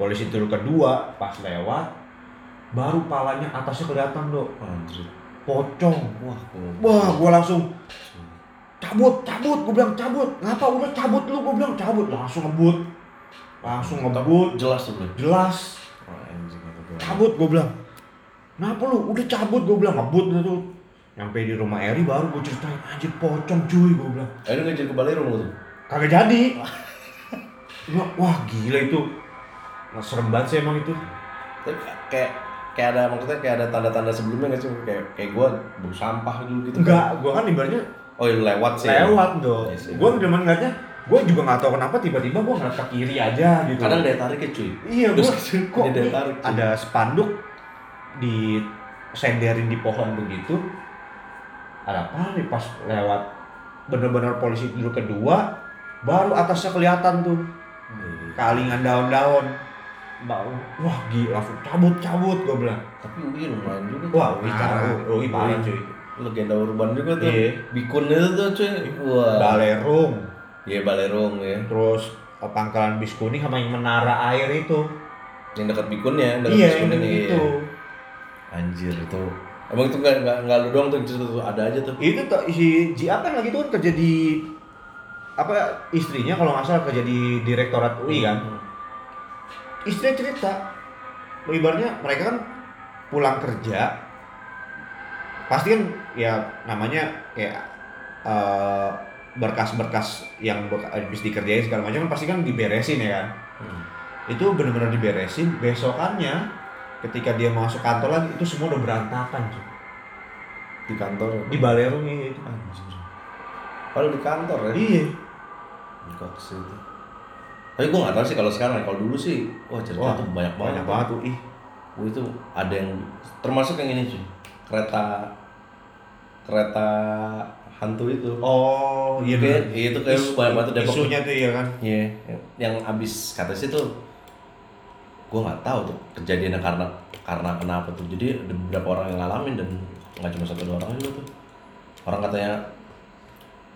Polisi tidur kedua pas lewat baru palanya atasnya kelihatan dok. Pocong. Wah, gua- wah gua langsung cabut cabut gua bilang cabut. Ngapa udah cabut lu? gua bilang cabut. Langsung ngebut. Langsung ngebut. Jelas tuh jelas Wah, anjing itu gua. Cabut gua bilang Kenapa lu? Udah cabut gue bilang ngebut dah tuh. Nyampe di rumah Eri baru gue ceritain anjir pocong cuy gue bilang. Akhirnya ngejar ke Balerung lu tuh. Kagak jadi. [laughs] Gua, wah gila itu. Nah, serem banget sih emang itu. Tapi kayak kayak ada maksudnya kayak ada tanda-tanda sebelumnya nggak sih kayak kayak gue bau sampah dulu gitu Enggak, gua kan ibaratnya oh lewat sih lewat dong. Iya. Gua udah ngeliatnya, gua juga nggak tahu kenapa tiba-tiba gua ngeliat ke kiri aja gitu. kadang daya tarik ya cuy Iya, Terus [laughs] kok daya ini tarik, cuy. ada spanduk di senderin di pohon begitu. Ada apa nih pas lewat bener-bener polisi dulu kedua, baru atasnya kelihatan tuh Iya. kalingan daun-daun. Bau. Wah gila, langsung cabut-cabut gua bilang. tapi UI lumayan juga Wah. Ui parah, Ui parah cuy. legenda urban juga tuh Iya. bikun itu tuh cuy wah Balerung, iya balerung ya terus eh, pangkalan bis kuning sama yang menara air itu. yang dekat bikunnya dekat Iya, bis kuning, iya. itu. anjir itu emang itu nggak nggak nggak lu doang tuh itu tuh ada aja tuh Itu tuh si Ji apa lagi tuh kan kerja di apa istrinya kalau nggak salah kerja di direktorat UI kan. Hmm. Istrinya cerita, ibaratnya mereka kan pulang kerja, pasti kan ya namanya kayak eh, berkas-berkas yang habis dikerjain segala macam kan pasti kan diberesin ya kan. Hmm. Itu benar-benar diberesin. Besokannya ketika dia masuk kantor lagi itu semua udah berantakan cuy. di kantor di Balerung itu. anjir kalau di kantor ya Iya. Goks itu. Tapi gue gak tau sih kalau sekarang, kalau dulu sih, wah cerita Wah, tuh banyak banget. Banyak banget tuh ih. Wah, itu ada yang termasuk yang ini cuy, kereta kereta hantu itu. Oh, iya Kayak- bener. iya, itu kayak Isu- banyak banget Depok. Isunya tuh iya kan. Iya, yang- yang abis kata sih tuh, gue nggak tahu tuh kejadiannya karena karena kenapa tuh. Jadi ada beberapa orang yang ngalamin dan nggak cuma satu dua orang juga tuh. Orang katanya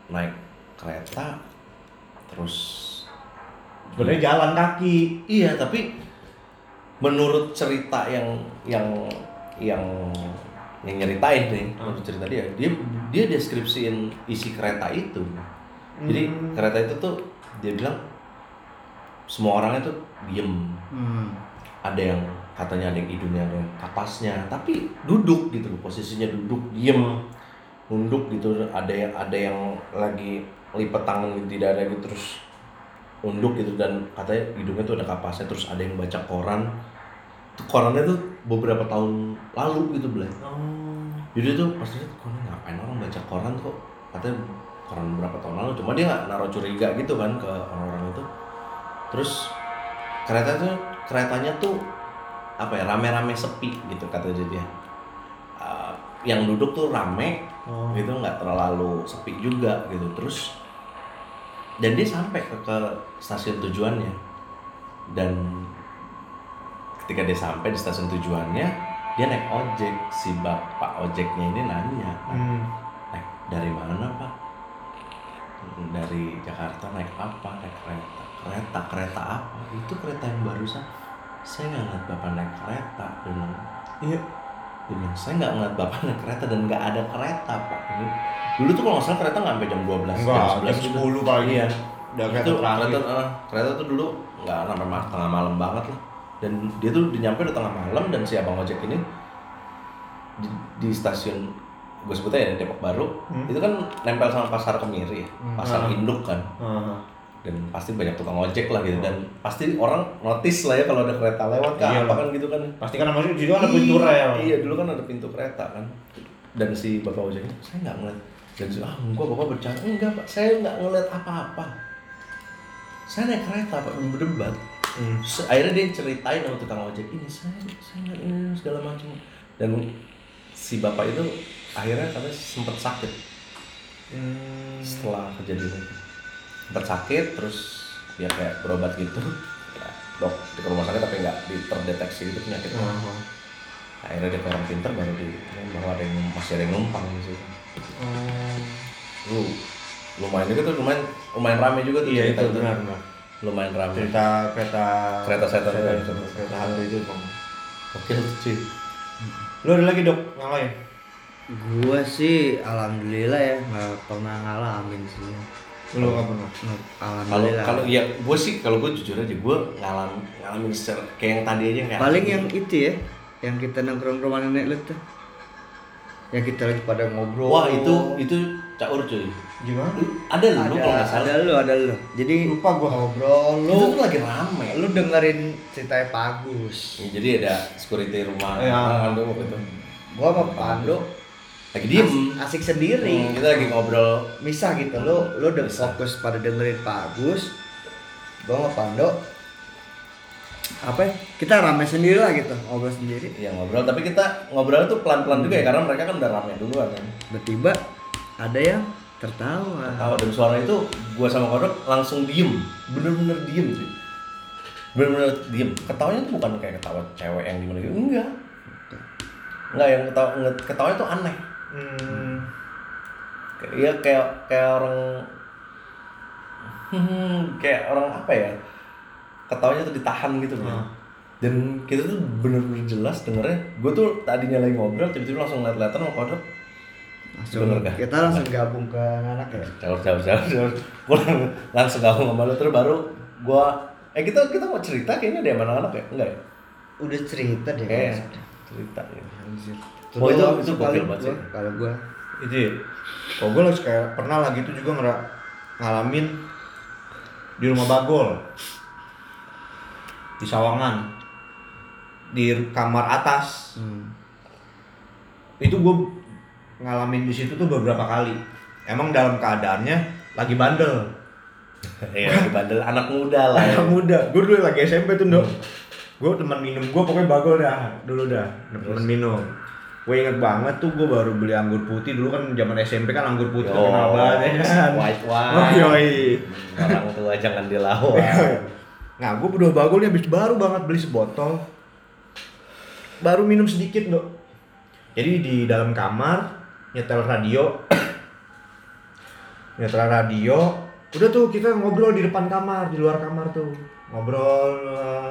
naik kereta, terus Sebenarnya jalan kaki. Iya, tapi menurut cerita yang yang yang yang nyeritain nih, Hmm. cerita dia, dia dia deskripsiin isi kereta itu. Jadi Hmm. kereta itu tuh dia bilang semua orangnya tuh diem. Hmm. Ada yang katanya ada yang hidungnya ada yang kapasnya, tapi duduk gitu loh, posisinya duduk diem, nunduk gitu. Ada yang ada yang lagi lipat tangan di dada gitu terus nunduk gitu dan katanya hidungnya tuh ada kapasnya terus ada yang baca koran. Korannya tuh beberapa tahun lalu gitu belai. Oh. Jadi tuh pas lihat kok ini ngapain? Orang baca koran kok. Katanya koran berapa tahun lalu. Cuma dia nggak naruh curiga gitu kan ke orang-orang itu. Terus kereta tuh keretanya tuh apa ya rame-rame sepi gitu kata dia. Uh, yang duduk tuh rame Oh. gitu nggak terlalu sepi juga gitu. Terus dan dia sampai ke, ke stasiun tujuannya. Dan ketika dia sampai di stasiun tujuannya dia naik ojek. Si bapak ojeknya ini nanya Hmm. naik dari mana pak? Dari Jakarta naik apa? Naik kereta. Kereta? Kereta apa? Itu kereta yang barusan. Saya nggak ngeliat bapak naik kereta. Bilang Iya. dia bilang saya nggak ngeliat bapak naik kereta dan nggak ada kereta pak. Ini dulu tuh kalau nggak salah kereta nggak sampai jam 12 Enggak, jam 11 juga. 10 paling. iya. Udah itu kereta terakhir. kereta, eh, kereta tuh dulu nggak sampai tengah malam banget lah dan dia tuh dinyampe udah tengah malam dan si abang ojek ini di, di stasiun gue sebutnya ya Depok Baru Hmm. itu kan nempel sama pasar kemiri ya Hmm. pasar Ah. induk kan Heeh. dan pasti banyak tukang ojek lah gitu dan pasti orang notice lah ya kalau ada kereta lewat kan Iya apa kan gitu kan Pasti kan maksudnya di situ ada pintu rel. Iya, dulu kan ada pintu kereta kan. Dan si bapak ojeknya, saya nggak ngeliat. Dan si, ah enggak bapak bercanda. Enggak pak, saya nggak ngeliat apa-apa. Saya naik kereta pak, berdebat. Hmm. Akhirnya dia ceritain sama tukang ojek ini, saya saya ini segala macam. Dan si bapak itu akhirnya katanya sempat sakit Hmm. setelah kejadian itu. Sempat sakit, terus dia kayak berobat gitu. Ya, dok di rumah sakit tapi nggak terdeteksi gitu penyakitnya Heeh. akhirnya dia orang pintar baru di bahwa ada yang masih ada yang numpang di situ Oh. lu lumayan juga tuh lumayan lumayan rame juga tuh Iya cerita itu benar benar. Lumayan rame Cerita kereta Kereta setan kereta, itu. kereta hantu itu bang. oke tuh cuy Lu ada lagi dok yang lain? Gua sih alhamdulillah ya nggak pernah ngalamin sih. Lu nggak pernah? Nggak- kalau Alhamdulillah. kalau ya gue sih kalau gue jujur aja gue ngalamin ngalamin secara kayak yang tadi aja kayak paling yang itu ya yang kita nongkrong rumah nenek lu tuh yang kita lagi pada ngobrol Wah itu itu caur cuy. Gimana? Ada lu ada, kalau salah. ada lu ada lu jadi Lupa gua. ngobrol Itu lu tuh lagi rame. lu dengerin ceritanya Bagus Ya, jadi ada security rumah Ya. Pandu gitu. gua sama Pandu Lagi diem. asik sendiri Hmm, kita lagi ngobrol. misah gitu lu lu udah Misah. fokus pada dengerin Pak Agus gua sama Pando apa ya, kita rame sendiri lah gitu ngobrol sendiri Ya ngobrol, tapi kita ngobrol tuh pelan-pelan juga ya karena mereka kan udah rame duluan kan. tiba-tiba ada yang tertawa Tahu dan suara itu gua sama Kodok langsung diem, bener-bener diem sih. Bener-bener diem. Ketawanya tuh bukan kayak ketawa cewek yang gimana gitu, enggak. Enggak yang ketawa ketawanya tuh aneh. Hmm. Kayak iya kayak kayak orang hmm, [laughs] kayak orang apa ya? Ketawanya tuh ditahan gitu. Hmm. Dan kita tuh bener-bener jelas dengernya. Gue tuh tadinya lagi ngobrol, tiba-tiba langsung liat-liatan sama Kodok. Langsung Bener kita langsung gabung ke anak ya jauh jauh jauh jauh [laughs] gue langsung gabung sama lu terus baru gua eh kita kita mau cerita kayaknya dia mana anak ya enggak ya udah cerita deh kayaknya. cerita ya. Anjir. Oh, itu- itu gokil banget sih. kalau gua Itu ya. Kalau gue lagi kayak pernah lagi itu juga ngera- ngalamin di rumah Bagol. Di Sawangan. Di kamar atas. hmm. Itu gue ngalamin di situ tuh beberapa kali. Emang dalam keadaannya lagi bandel. Iya, di bandel anak muda lah ya. Anak muda. Gue dulu lagi SMP tuh, Dok. Gue teman minum gue pokoknya bagol dah. Dulu dah, teman minum. Gue inget banget tuh gue baru beli anggur putih dulu kan zaman SMP kan anggur putih Yo, terkenal banget ya kan. white wine. [laughs] Oh yoi. Orang tua jangan dilawan. Nah gue berdua bagolnya habis baru banget beli sebotol. Baru minum sedikit dok. Jadi di dalam kamar nyetel radio. [coughs] nyetel radio. Udah tuh kita ngobrol di depan kamar, di luar kamar tuh. Ngobrol. eh,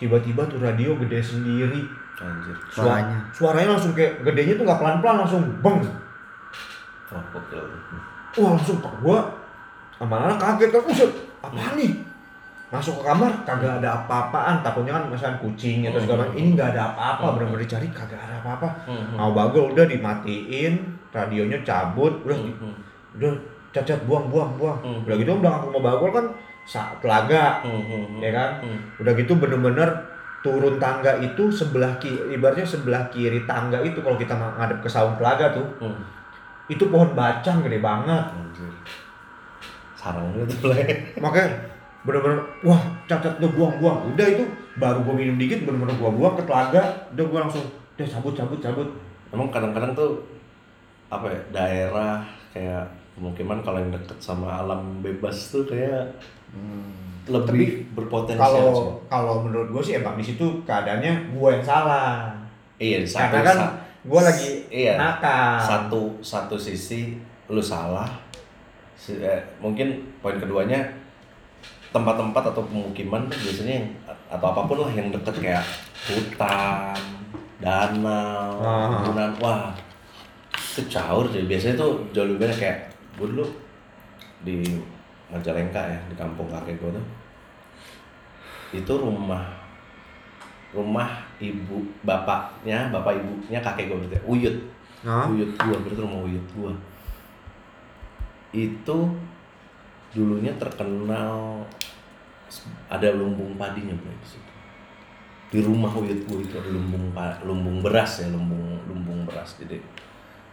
Tiba-tiba tuh radio gede sendiri. Anjir. Suaranya. Suaranya langsung kayak gedenya tuh nggak pelan-pelan langsung beng. Wah, gokil. Wah langsung pak gua sama anak kaget kan apa nih masuk ke kamar kagak ada apa-apaan takutnya kan misalnya kucing atau segala macam ini nggak ada apa-apa Hmm. benar-benar dicari kagak ada apa-apa Hmm, mau bagol udah dimatiin radionya cabut udah Hmm, udah cacat buang buang buang Hmm. udah gitu belakang rumah bagol kan sa- telaga ya kan Hmm. udah gitu bener-bener turun tangga itu sebelah kiri ibaratnya sebelah kiri tangga itu kalau kita ngadep ke saung telaga tuh Hmm. itu pohon bacang gede banget Anjir. Sarang gitu lah. makanya bener-bener wah cacat udah buang-buang udah itu baru gua minum dikit bener-bener gua buang ke telaga. Udah gua langsung udah cabut cabut cabut. Emang kadang-kadang tuh apa ya daerah kayak pemukiman kalau yang deket sama alam bebas tuh kayak lebih berpotensi kalau kalau menurut gua sih emang di situ keadaannya gua yang salah. Iya satu karena kan gua lagi iya nakal. satu satu sisi lu salah. Eh, mungkin poin keduanya tempat-tempat atau pemukiman biasanya yang atau apa pun lah yang deket kayak hutan danau Ah. pegunungan wah itu caur sih biasanya tuh jauh lebih banyak kayak gue dulu di Majalengka ya di kampung kakek gue tuh itu rumah rumah ibu bapaknya bapak ibunya kakek gue berarti uyut Hah? uyut gua berarti rumah uyut gua itu dulunya terkenal ada lumbung padinya bro di situ. Di rumah uyut gua itu ada lumbung lumbung beras ya lumbung lumbung beras. Jadi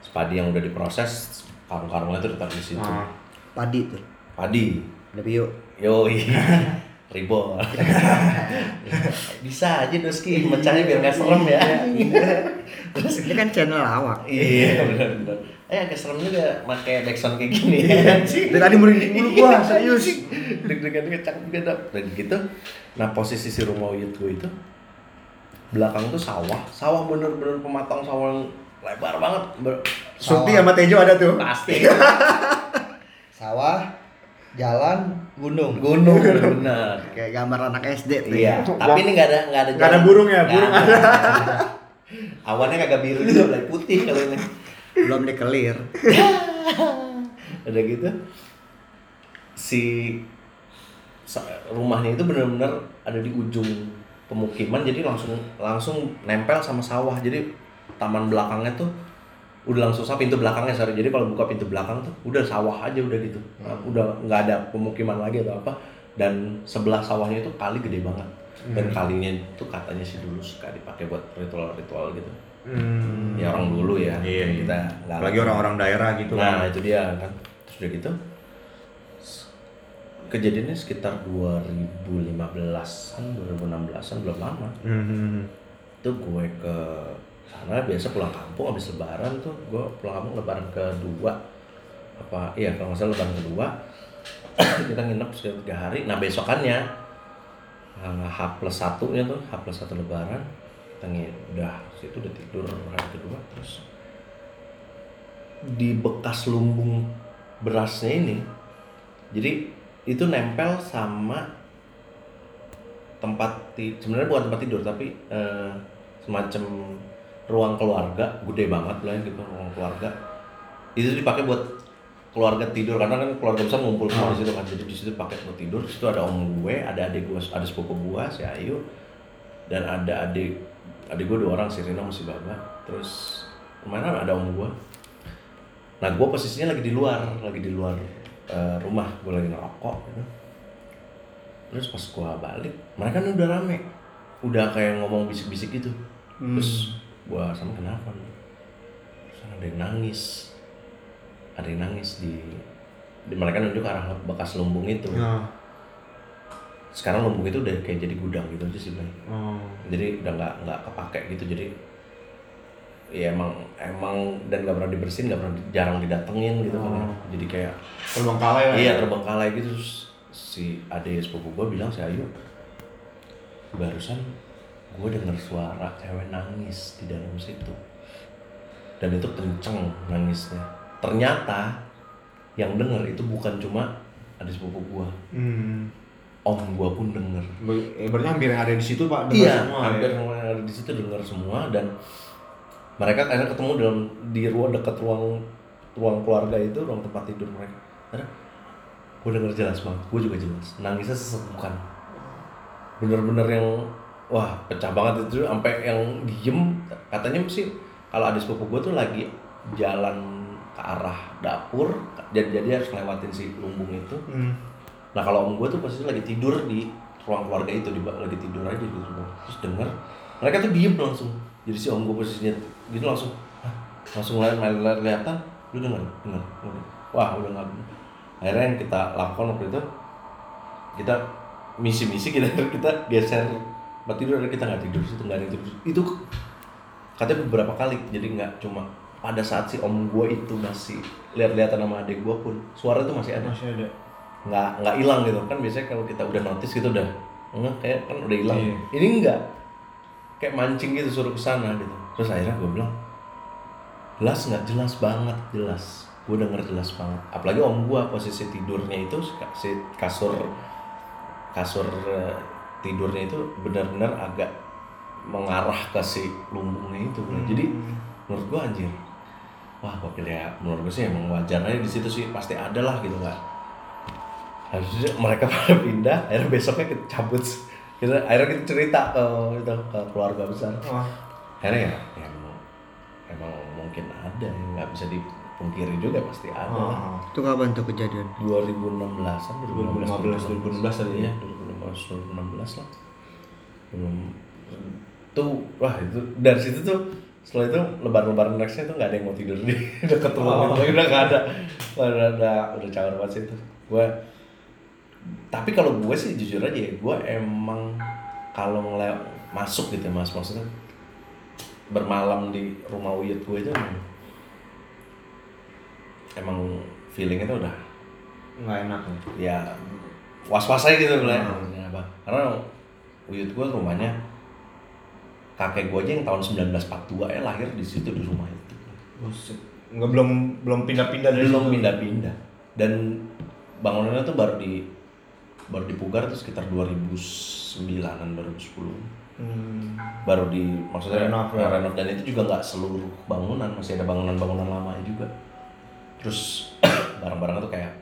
padi yang udah diproses karung-karungnya itu ditaruh di situ. Ah. padi tuh padi. Ada bio yoi. [laughs] Ribol [laughs] bisa aja doski mecahnya biar nggak serem ya. [laughs] Terus? Ini kan channel lawak. Iya benar benar. Eh agak serem juga pakai backsound kayak gini. dari tadi merinding mulu gua serius Deg-degan kecang juga dap. Dan gitu. Nah posisi si rumah uyut gue itu belakang tuh sawah, sawah bener-bener pematang sawah yang lebar banget. Ber- sama Tejo ada tuh pasti [laughs] sawah jalan gunung gunung [laughs] bener. kayak gambar anak SD tuh Iya. Tapi ini nggak ada nggak ada. Nggak ada burung ya? Burung ada. Awannya kagak biru juga, putih kalau ini. Belum dikelir. [laughs] Udah gitu? Si rumahnya itu benar-benar ada di ujung pemukiman jadi langsung langsung nempel sama sawah. Jadi taman belakangnya tuh udah langsung sama pintu belakangnya sorry. Jadi kalau buka pintu belakang tuh udah sawah aja udah gitu. Nah, udah nggak ada pemukiman lagi atau apa. Dan sebelah sawahnya itu kali gede banget. Dan kalinya itu katanya sih dulu suka dipakai buat ritual-ritual gitu Hmm. ya orang dulu ya Iya, iya. kita Apalagi orang-orang daerah gitu nah kan. itu dia kan terus udah gitu kejadiannya sekitar 2015an 2016an belum lama Hmm. itu gue ke sana biasa pulang kampung habis lebaran tuh gue pulang kampung lebaran kedua apa iya kalau nggak salah lebaran kedua [coughs] kita nginep sekitar tiga hari nah besokannya eh, H plus satunya tuh H plus satu lebaran kita udah situ udah tidur hari kedua terus di bekas lumbung berasnya ini jadi itu nempel sama tempat sebenarnya bukan tempat tidur tapi eh, semacam ruang keluarga gede banget lah gitu ruang keluarga. Itu dipakai buat keluarga tidur karena kan keluarga besar ngumpul semua di situ kan jadi di situ pakai buat tidur di situ ada om gue ada adik gue ada sepupu gue si Ayu dan ada adik adik gue dua orang si Rina masih Baba. Terus ke mana ada om gue nah gue posisinya lagi di luar lagi di luar eh, rumah. Gue lagi ngerokok gitu. Terus pas gua balik mereka kan udah rame. Udah kayak ngomong bisik-bisik gitu. Terus gua sama kenapa? Nih terus ada yang nangis. Ada yang nangis di, di mereka nunjuk ke arah bekas lumbung itu. Nah. Sekarang lumbung itu udah kayak jadi gudang gitu aja sih Bang. Oh. jadi udah nggak nggak kepake gitu jadi ya emang emang dan nggak pernah dibersihin nggak pernah jarang didatengin gitu kan ya. Oh. jadi kayak Terbengkalai lah. Iya ya? terbengkalai gitu terus si ade sepupu gue bilang si Ayu barusan gue denger suara cewek nangis di dalam situ dan itu kenceng nangisnya ternyata yang denger itu bukan cuma ade sepupu gue Hmm. Om gue pun denger. Eh, berarti hampir yang ada di situ Pak dengar iya semua hampir ya? semua yang ada di situ denger semua dan mereka akhirnya ketemu dalam di ruang dekat ruang ruang keluarga itu ruang tempat tidur mereka. Karena gue denger jelas banget gue juga jelas. Nangisnya sesepukan. Bener-bener yang wah pecah banget itu sampai yang diem. Katanya sih kalau ada sepupu gue tuh lagi jalan ke arah dapur jadi jadi harus ngelewatin si lumbung itu. Hmm. Nah kalau om gue tuh posisi lagi tidur di ruang keluarga itu, di lagi tidur aja gitu. Terus denger, mereka tuh diem langsung. Jadi si om gue posisinya gitu langsung, "Hah?" langsung ngeliat, kelihatan, lu denger, denger. Wah udah nggak. Akhirnya yang kita lakukan waktu itu, kita misi-misi kita [laughs] kita geser tempat tidur, akhirnya kita nggak tidur situ nggak ada tidur. Itu katanya beberapa kali, jadi nggak cuma pada saat si om gue itu masih lihat-lihatan sama adik gue pun suara itu masih ada Masih ada. Nggak nggak hilang gitu. Kan biasanya kalau kita udah notice gitu udah enggak kayak kan udah hilang. Iya. ini enggak kayak mancing gitu suruh ke sana gitu. Terus akhirnya gue bilang jelas nggak? Jelas banget jelas. Gue denger jelas banget. Apalagi om gue posisi tidurnya itu si kasur kasur eh, tidurnya itu benar-benar agak mengarah ke si lumbungnya itu jadi menurut gue anjir wah gokil ya. Menurut gue sih emang wajar aja di situ sih. Pasti ada lah gitu nggak harusnya mereka [laughs] pada pindah akhirnya besoknya kita cabut kita akhirnya kita cerita ke itu ke keluarga besar Wah. akhirnya ya, ya emang, emang mungkin ada yang nggak bisa dipungkiri juga pasti ada lah. Oh. Itu kapan tuh kejadian? 2016an 2015, 2016 tadi ya? ya 2015 2016 lah belum tuh wah itu dari situ tuh setelah itu lebaran-lebaran nextnya tuh nggak ada yang mau tidur di [laughs] dekat rumah Oh. itu udah nggak ada udah udah udah cawer banget sih itu gue tapi kalau gue sih jujur aja ya gue emang kalau ngelew masuk gitu ya mas maksudnya bermalam di rumah uyut gue itu emang, emang feelingnya tuh udah Nggak enak nih. ya was-was aja gitu lah Hmm. Kenapa? karena uyut gue rumahnya kakek gue aja yang tahun 1942 ya lahir di situ di rumah itu Buset. Nggak belum belum pindah-pindah dari belum pindah-pindah dan bangunannya tuh baru di baru dipugar tuh sekitar 2009an 2010 Hmm. baru di maksudnya Renov, ya. renov dan itu juga nggak seluruh bangunan masih ada bangunan-bangunan lama juga terus [coughs] barang-barangnya tuh kayak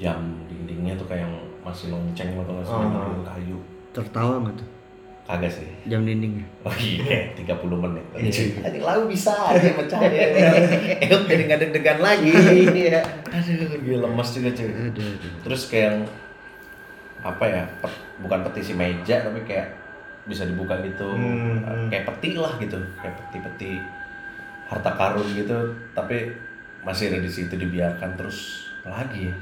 jam dindingnya tuh kayak yang masih lonceng atau nggak sih dinding kayu Tertawa nggak tuh? Kagak sih. Jam dinding. Oh iya, 30 menit. Iya. Tadi lalu bisa aja pecah ya. [laughs] Euk jadi nggak deg-degan lagi. Iya. Aduh, gue lemes juga cuy. Aduh, aduh. Terus kayak apa ya? pet- bukan petisi meja tapi kayak bisa dibuka gitu. Hmm, hmm. Kayak peti lah gitu, kayak peti-peti harta karun gitu, tapi masih ada di situ dibiarkan terus lagi ya.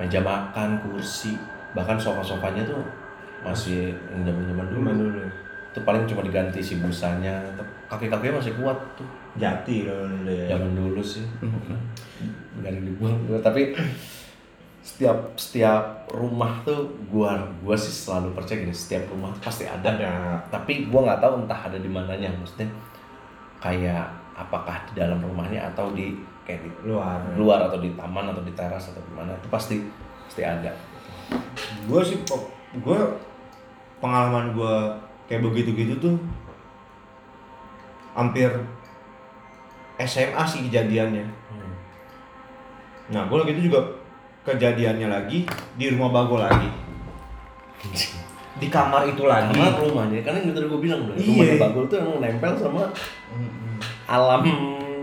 Meja makan, kursi, bahkan sofa-sofanya tuh masih zaman-zaman dulu. Dulu. Itu paling cuma diganti si busanya, kaki-kakinya masih kuat tuh Jati loh dulu ya. zaman dulu sih nggak ada dibuang tapi setiap setiap rumah tuh gua gua sih selalu percaya gini setiap rumah pasti ada, Ada. tapi gua nggak tahu entah ada di mananya maksudnya kayak apakah di dalam rumahnya atau di kayak di Luar. luar atau di taman atau di teras atau di mana itu pasti pasti ada Gue sih, gue pengalaman gue kayak begitu-gitu tuh hampir SMA sih kejadiannya. Hmm. Nah, gue lagi itu juga kejadiannya lagi di rumah Bago lagi. Di kamar itu lagi. sama rumahnya karena yang tadi gua bilang Iya. rumahnya bagul tuh emang nempel sama alam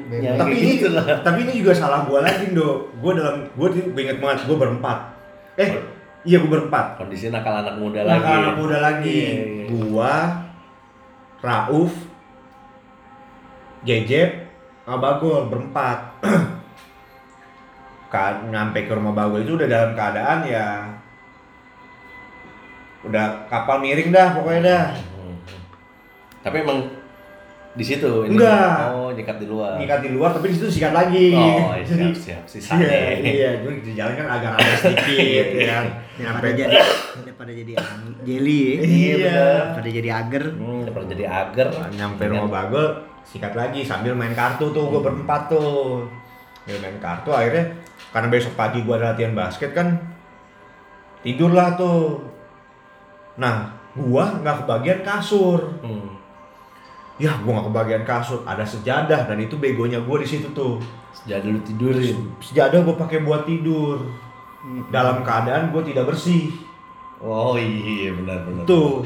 yang tapi ini, gitu lah tapi ini juga salah gue lagi, Do. Gue dalam, gue inget banget, gue berempat. Eh, Oh. iya gue berempat. kondisi nakal anak muda Nah, lagi anak muda lagi. Iya, iya. Gua, Rauf, Jejep, sama Bagol berempat. [clears throat] kan nyampe ke rumah Bagol itu udah dalam keadaan ya udah kapal miring dah pokoknya dah. Hmm. Tapi emang di situ ini Enggak. oh nyikat di luar. Ngikat di luar tapi di situ sikat lagi. Oh, Jadi- [laughs] siap siap Iya, sisanya. iya, jadi di jalan kan agak ada sedikit ya kan. Nyampe jadi daripada jadi jelly ya. [laughs] Iya, bener. Daripada jadi agar. Hmm, pernah jadi agar. Nah, nyampe rumah Bagel sikat lagi sambil main kartu tuh gue berempat tuh sambil main kartu akhirnya karena besok pagi gue ada latihan basket kan tidurlah tuh. Nah gua nggak kebagian kasur. Hmm. ya gua nggak kebagian kasur ada sejadah dan itu begonya gua di situ tuh. Sejak dulu tidurin. sejadah gua pakai buat tidur. Dalam keadaan gua tidak bersih. Oh iya benar benar. tuh.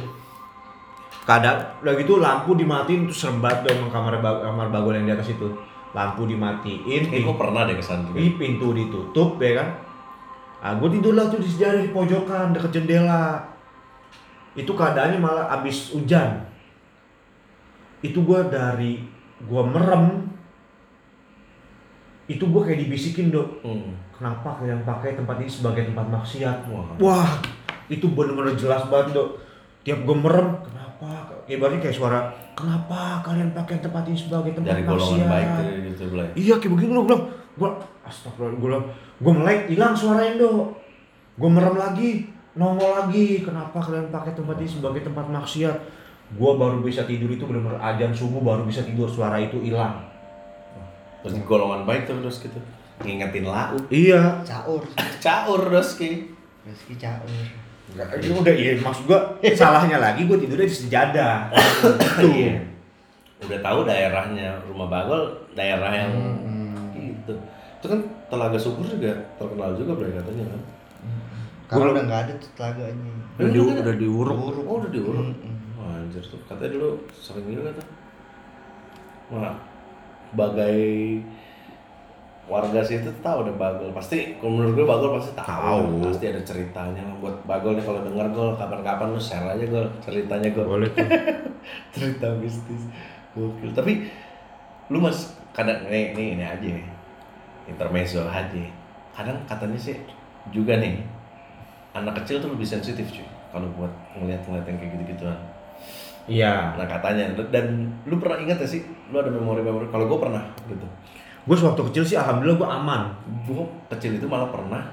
Kadang udah gitu lampu dimatiin tuh serem banget emang kamar kamar bagol yang di atas itu lampu dimatiin Eh, gue pernah deh ke sana juga. Ih, pintu ditutup ya kan? Ah gue tidur lah tuh di sejadah di pojokan deket jendela. Itu keadaannya malah abis hujan. Itu gue dari gue merem itu gue kayak dibisikin dok. Hmm. kenapa kalian pakai tempat ini sebagai tempat maksiat? Wah. wah itu bener-bener jelas banget dok. Tiap gue merem kenapa? Ibaratnya kayak suara kenapa kalian pakai tempat ini sebagai tempat Dari golongan maksiat baik tuh gitu boleh. Iya kayak begini gue bilang, gue astagfirullah, gue bilang, gue melek, hilang suaranya dong. Gue merem lagi, nongol lagi, kenapa kalian pakai tempat ini sebagai tempat maksiat? Gue baru bisa tidur itu benar-benar ajan subuh baru bisa tidur, suara itu hilang. Terus golongan baik tuh terus gitu. Ngingetin lau. Iya. Caur. [laughs] Caur Doski. Meski caur. Itu udah iya maksud gue salahnya lagi gue tidurnya di sejadah. Tuh. Iya. Udah tahu daerahnya rumah Bagol, daerah yang Hmm. gitu. Itu kan Telaga Syukur juga terkenal juga boleh katanya kan. Karena udah nggak ada tuh telaganya. Udah, di, udah diuruk. Oh, udah diurut. Mm-mm. Wah, anjir tuh. Katanya dulu sering juga tuh. Wah, sebagai warga situ tahu deh Bagol. Pasti kalau menurut gue Bagol pasti tahu. Tahu. Pasti ada ceritanya lah buat Bagol nih kalau denger Gol kapan-kapan lu share aja Gol ceritanya Gol. Boleh tuh. [laughs] cerita mistis gokil tapi lu mas kadang nih nih ini aja intermezzo aja kadang katanya sih juga nih anak kecil tuh lebih sensitif cuy kalau buat ngeliat-ngeliat yang kayak gitu-gituan Iya. nah katanya dan lu pernah ingat gak sih lu ada memori-memori kalau gue pernah gitu Gue sewaktu kecil sih alhamdulillah gue aman. gue kecil itu malah pernah.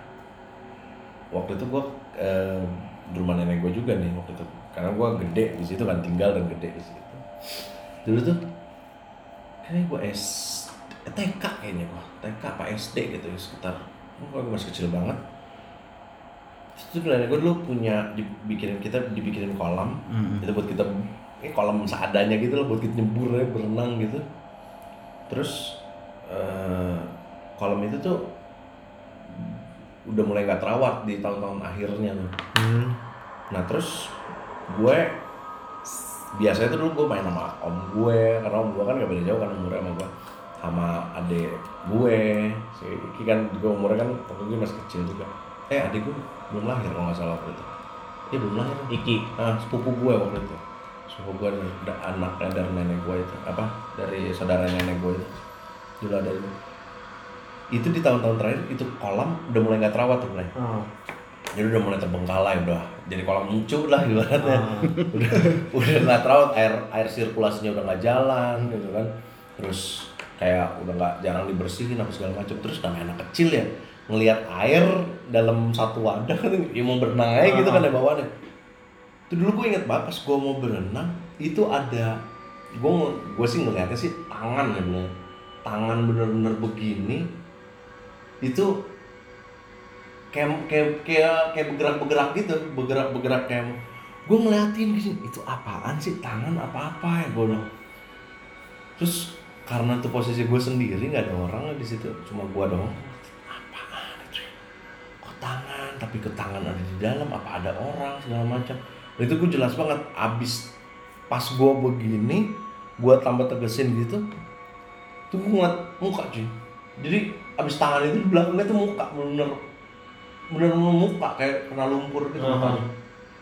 Waktu itu gue eh, di rumah nenek gue juga nih waktu itu. Karena gue gede di situ kan tinggal dan gede di situ. Dulu tuh kayaknya gue S TK kayaknya gue TK apa SD gitu ya sekitar. Gue masih kecil banget. Terus tuh nenek gue dulu punya dibikinin kita dibikinin kolam. Mm-mm. itu buat kita ini kolam seadanya gitu loh buat kita nyebur ya berenang gitu. Terus eh, kolam itu tuh udah mulai nggak terawat di tahun-tahun akhirnya tuh. Hmm. nah terus gue biasanya tuh dulu gue main sama om gue karena om gue kan gak beda jauh kan umurnya sama gue sama adik gue si Iki kan juga umurnya kan waktu itu masih kecil juga. Eh adik gue belum lahir kalau nggak salah waktu itu. Dia belum lahir. Iki. Ah sepupu gue waktu itu. Sepupu gue nih da- anaknya dari nenek gue itu. Apa? Dari saudara nenek gue itu dulu ada itu itu di tahun-tahun terakhir itu kolam udah mulai nggak terawat tuh mulai jadi udah mulai terbengkalai udah jadi kolam muncul lah ibaratnya. [laughs] Udah udah nggak terawat air air sirkulasinya udah nggak jalan gitu kan. Terus kayak udah nggak jarang dibersihin apa segala macam. Terus namanya anak kecil ya ngelihat air dalam satu wadah kan [laughs] ya mau berenang aja gitu kan ya bawahnya itu dulu gue inget banget pas gue mau berenang itu ada gue gue sih ngeliatnya sih tangan ya bener tangan bener-bener begini itu kayak kayak kayak kayak bergerak-bergerak gitu bergerak-bergerak kayak gue ngeliatin gini itu apaan sih? Tangan apa apa ya? Gue bilang. Terus karena tuh posisi gue sendiri nggak ada orang di situ cuma gue doang. Apaan itu ya? kok tangan? Tapi ke tangan ada di dalam? Apa ada orang? segala macam. Itu gue jelas banget abis pas gue begini gue tambah tegesin gitu tuh gue ngeliat muka cuy. Jadi abis tangan itu di belakangnya tuh muka bener bener muka kayak kena lumpur gitu Aha. mukanya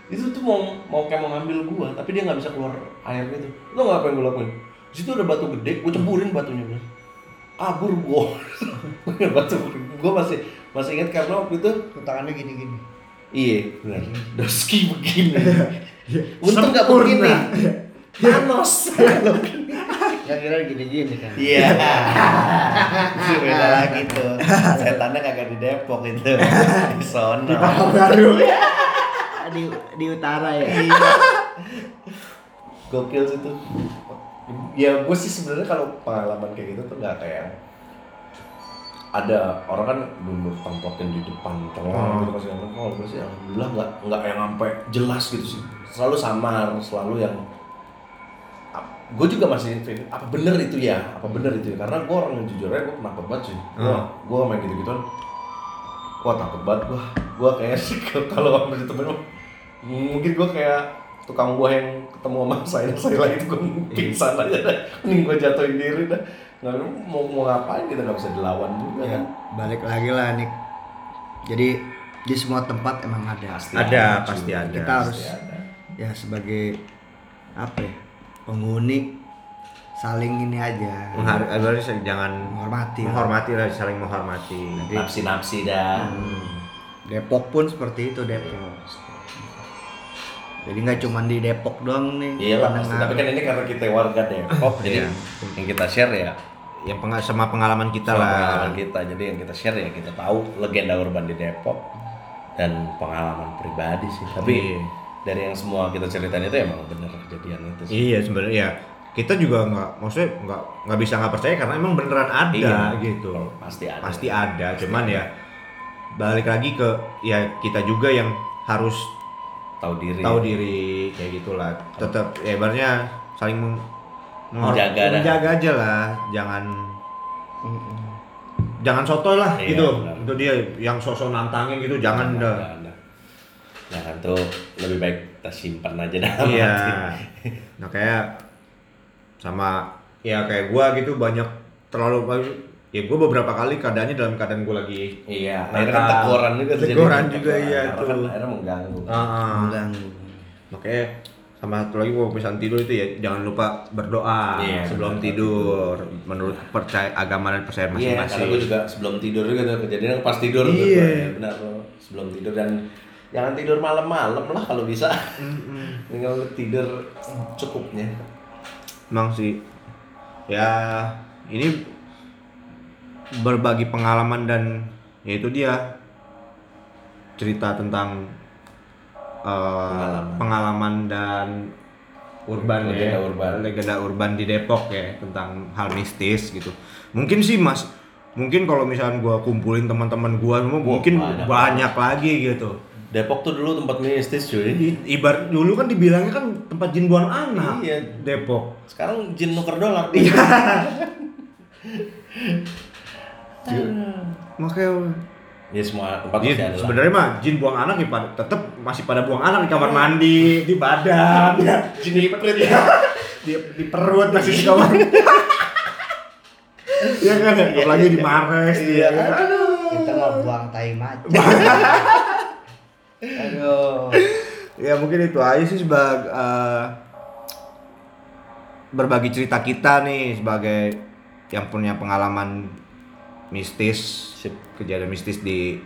itu tuh mau mau kayak mau ngambil gua tapi dia nggak bisa keluar air gitu. Lo nggak apa yang gue lakuin? Di situ ada batu gede gue ceburin batunya bener kabur gua. [laughs] Batu gua masih masih ingat karena waktu itu tangannya gini-gini. Iya benar doski begini. [laughs] Untung nggak begini. Thanos [laughs] yang kira gini-gini kan Iya. Itu [laughs] beda lagi tuh. Setannya kagak di Depok itu. Di sono. baru [laughs] di di utara ya Gokil sih tuh. Ya gue sih sebenarnya kalau pengalaman kayak gitu tuh nggak kayak ada orang kan dulu templokin di depan tengah Hmm. gitu pas yang kalau gue sih alhamdulillah nggak nggak yang sampai jelas gitu sih selalu samar selalu yang gue juga masih think, apa bener itu ya? Apa bener itu ya? Karena gue orang yang jujur aja gue penakut banget sih. Gue Hmm. gue main gitu gituan wah takut banget gue gue kayak [laughs] sih kalau sama temen mungkin gue kayak tukang buah yang ketemu sama [laughs] saya saya lagi gue pingsan aja dah. Mending gue jatuhin diri dah. Nggak mau mau ngapain kita? Nggak bisa dilawan juga ya kan? balik lagi lah nih jadi di semua tempat emang ada. Pasti Ada, cuy. pasti ada. kita harus ada. ya sebagai apa ya penghuni saling ini aja Menghar- eh, berarti jangan menghormati lah. menghormati lah saling menghormati napsi napsi dah Depok pun seperti itu Depok jadi nggak cuma di Depok doang nih Iya lah pasti. Tapi kan ini karena kita warga Depok, jadi Iya. yang kita share ya yang penga- sama pengalaman kita sama lah pengalaman kita. Jadi yang kita share ya kita tahu legenda urban di Depok dan pengalaman pribadi sih. Tapi Iya. Dari yang semua kita ceritain itu emang bener kejadian itu sih. iya sebenarnya ya kita juga nggak maksudnya nggak nggak bisa nggak percaya karena emang beneran ada Iya. gitu Pasti ada. pasti ada cuman ya balik lagi ke ya kita juga yang harus tahu diri. tahu diri kayak gitulah tetap ya ibaratnya saling meng- Menjaga menjaga aja lah jangan jangan sotoy lah Iya, gitu benar. itu dia yang sosok nantangin gitu jangan Jangan dah. Jangan tuh lebih baik kita simpan aja dalam iya hati. [laughs] nah kayak sama ya kayak gua gitu banyak terlalu ya gua beberapa kali keadaannya dalam keadaan gua lagi Iya, akhirnya kan teguran juga Teguran jadi. juga, iya, Karena kan tuh. akhirnya mengganggu. ah, ah. mengganggu makanya sama satu lagi gua misalnya tidur itu ya jangan lupa berdoa Iya, sebelum benar. tidur menurut percaya agama dan percaya Iya, karena gue masing-masing juga sebelum tidur juga tuh kejadian pas tidur Iya. gua, ya, benar sebelum tidur dan jangan tidur malam-malam lah kalau bisa. Tinggal lu tidur cukupnya. emang sih ya ini berbagi pengalaman dan ya itu dia cerita tentang eh, Pengalaman. pengalaman dan urban Legenda ya urban. legenda urban di Depok ya tentang hal mistis gitu mungkin sih mas mungkin kalau misalnya gua kumpulin teman-teman gua semua mungkin banyak. banyak, lagi gitu Depok tuh dulu tempat mistis cuy. I- ibarat dulu kan dibilangnya kan tempat jin buang anak Iya. Depok Sekarang jin nuker dolar. [laughs] makanya Ya semua tempat Iya, ada lah. sebenarnya mah jin buang anak ya pada tetap masih pada buang anak di kamar mandi, di badan, Jin hipokrit ya. di, di perut masih di kamar. [laughs] Iya kan ya, apalagi di mares. Iya. kan. Aduh. Kita mau buang tai macan. [laughs] Aduh. Ya mungkin itu aja sih sebagai eh, berbagi cerita kita nih sebagai yang punya pengalaman mistis, kejadian mistis di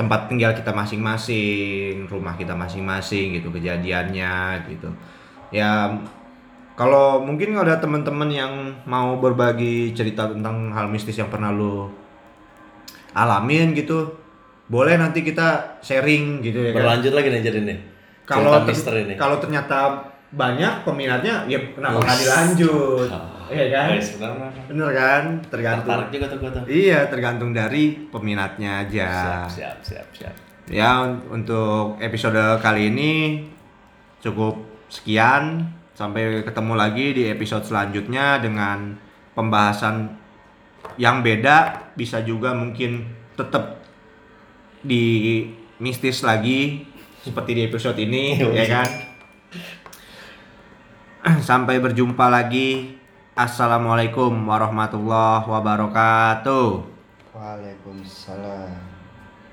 tempat tinggal kita masing-masing, rumah kita masing-masing gitu kejadiannya gitu. Ya kalau mungkin ada teman-teman yang mau berbagi cerita tentang hal mistis yang pernah lu alamin gitu, boleh nanti kita sharing gitu ya kan. Berlanjut lagi nih jadi nih. Kalau ter- kalau ternyata banyak peminatnya, ya kenapa nggak dilanjut? Ah, Iya kan? guys, benar, kan? Tergantung. Tertarik juga tuh tuh. Iya, tergantung dari peminatnya aja. Siap, siap, siap, siap. Ya un- untuk episode kali ini cukup sekian. Sampai ketemu lagi di episode selanjutnya dengan pembahasan yang beda, bisa juga mungkin tetap di mistis lagi seperti di episode ini, [laughs] ya kan? [clears throat] Sampai berjumpa lagi. Assalamualaikum warahmatullahi wabarakatuh. Waalaikumsalam.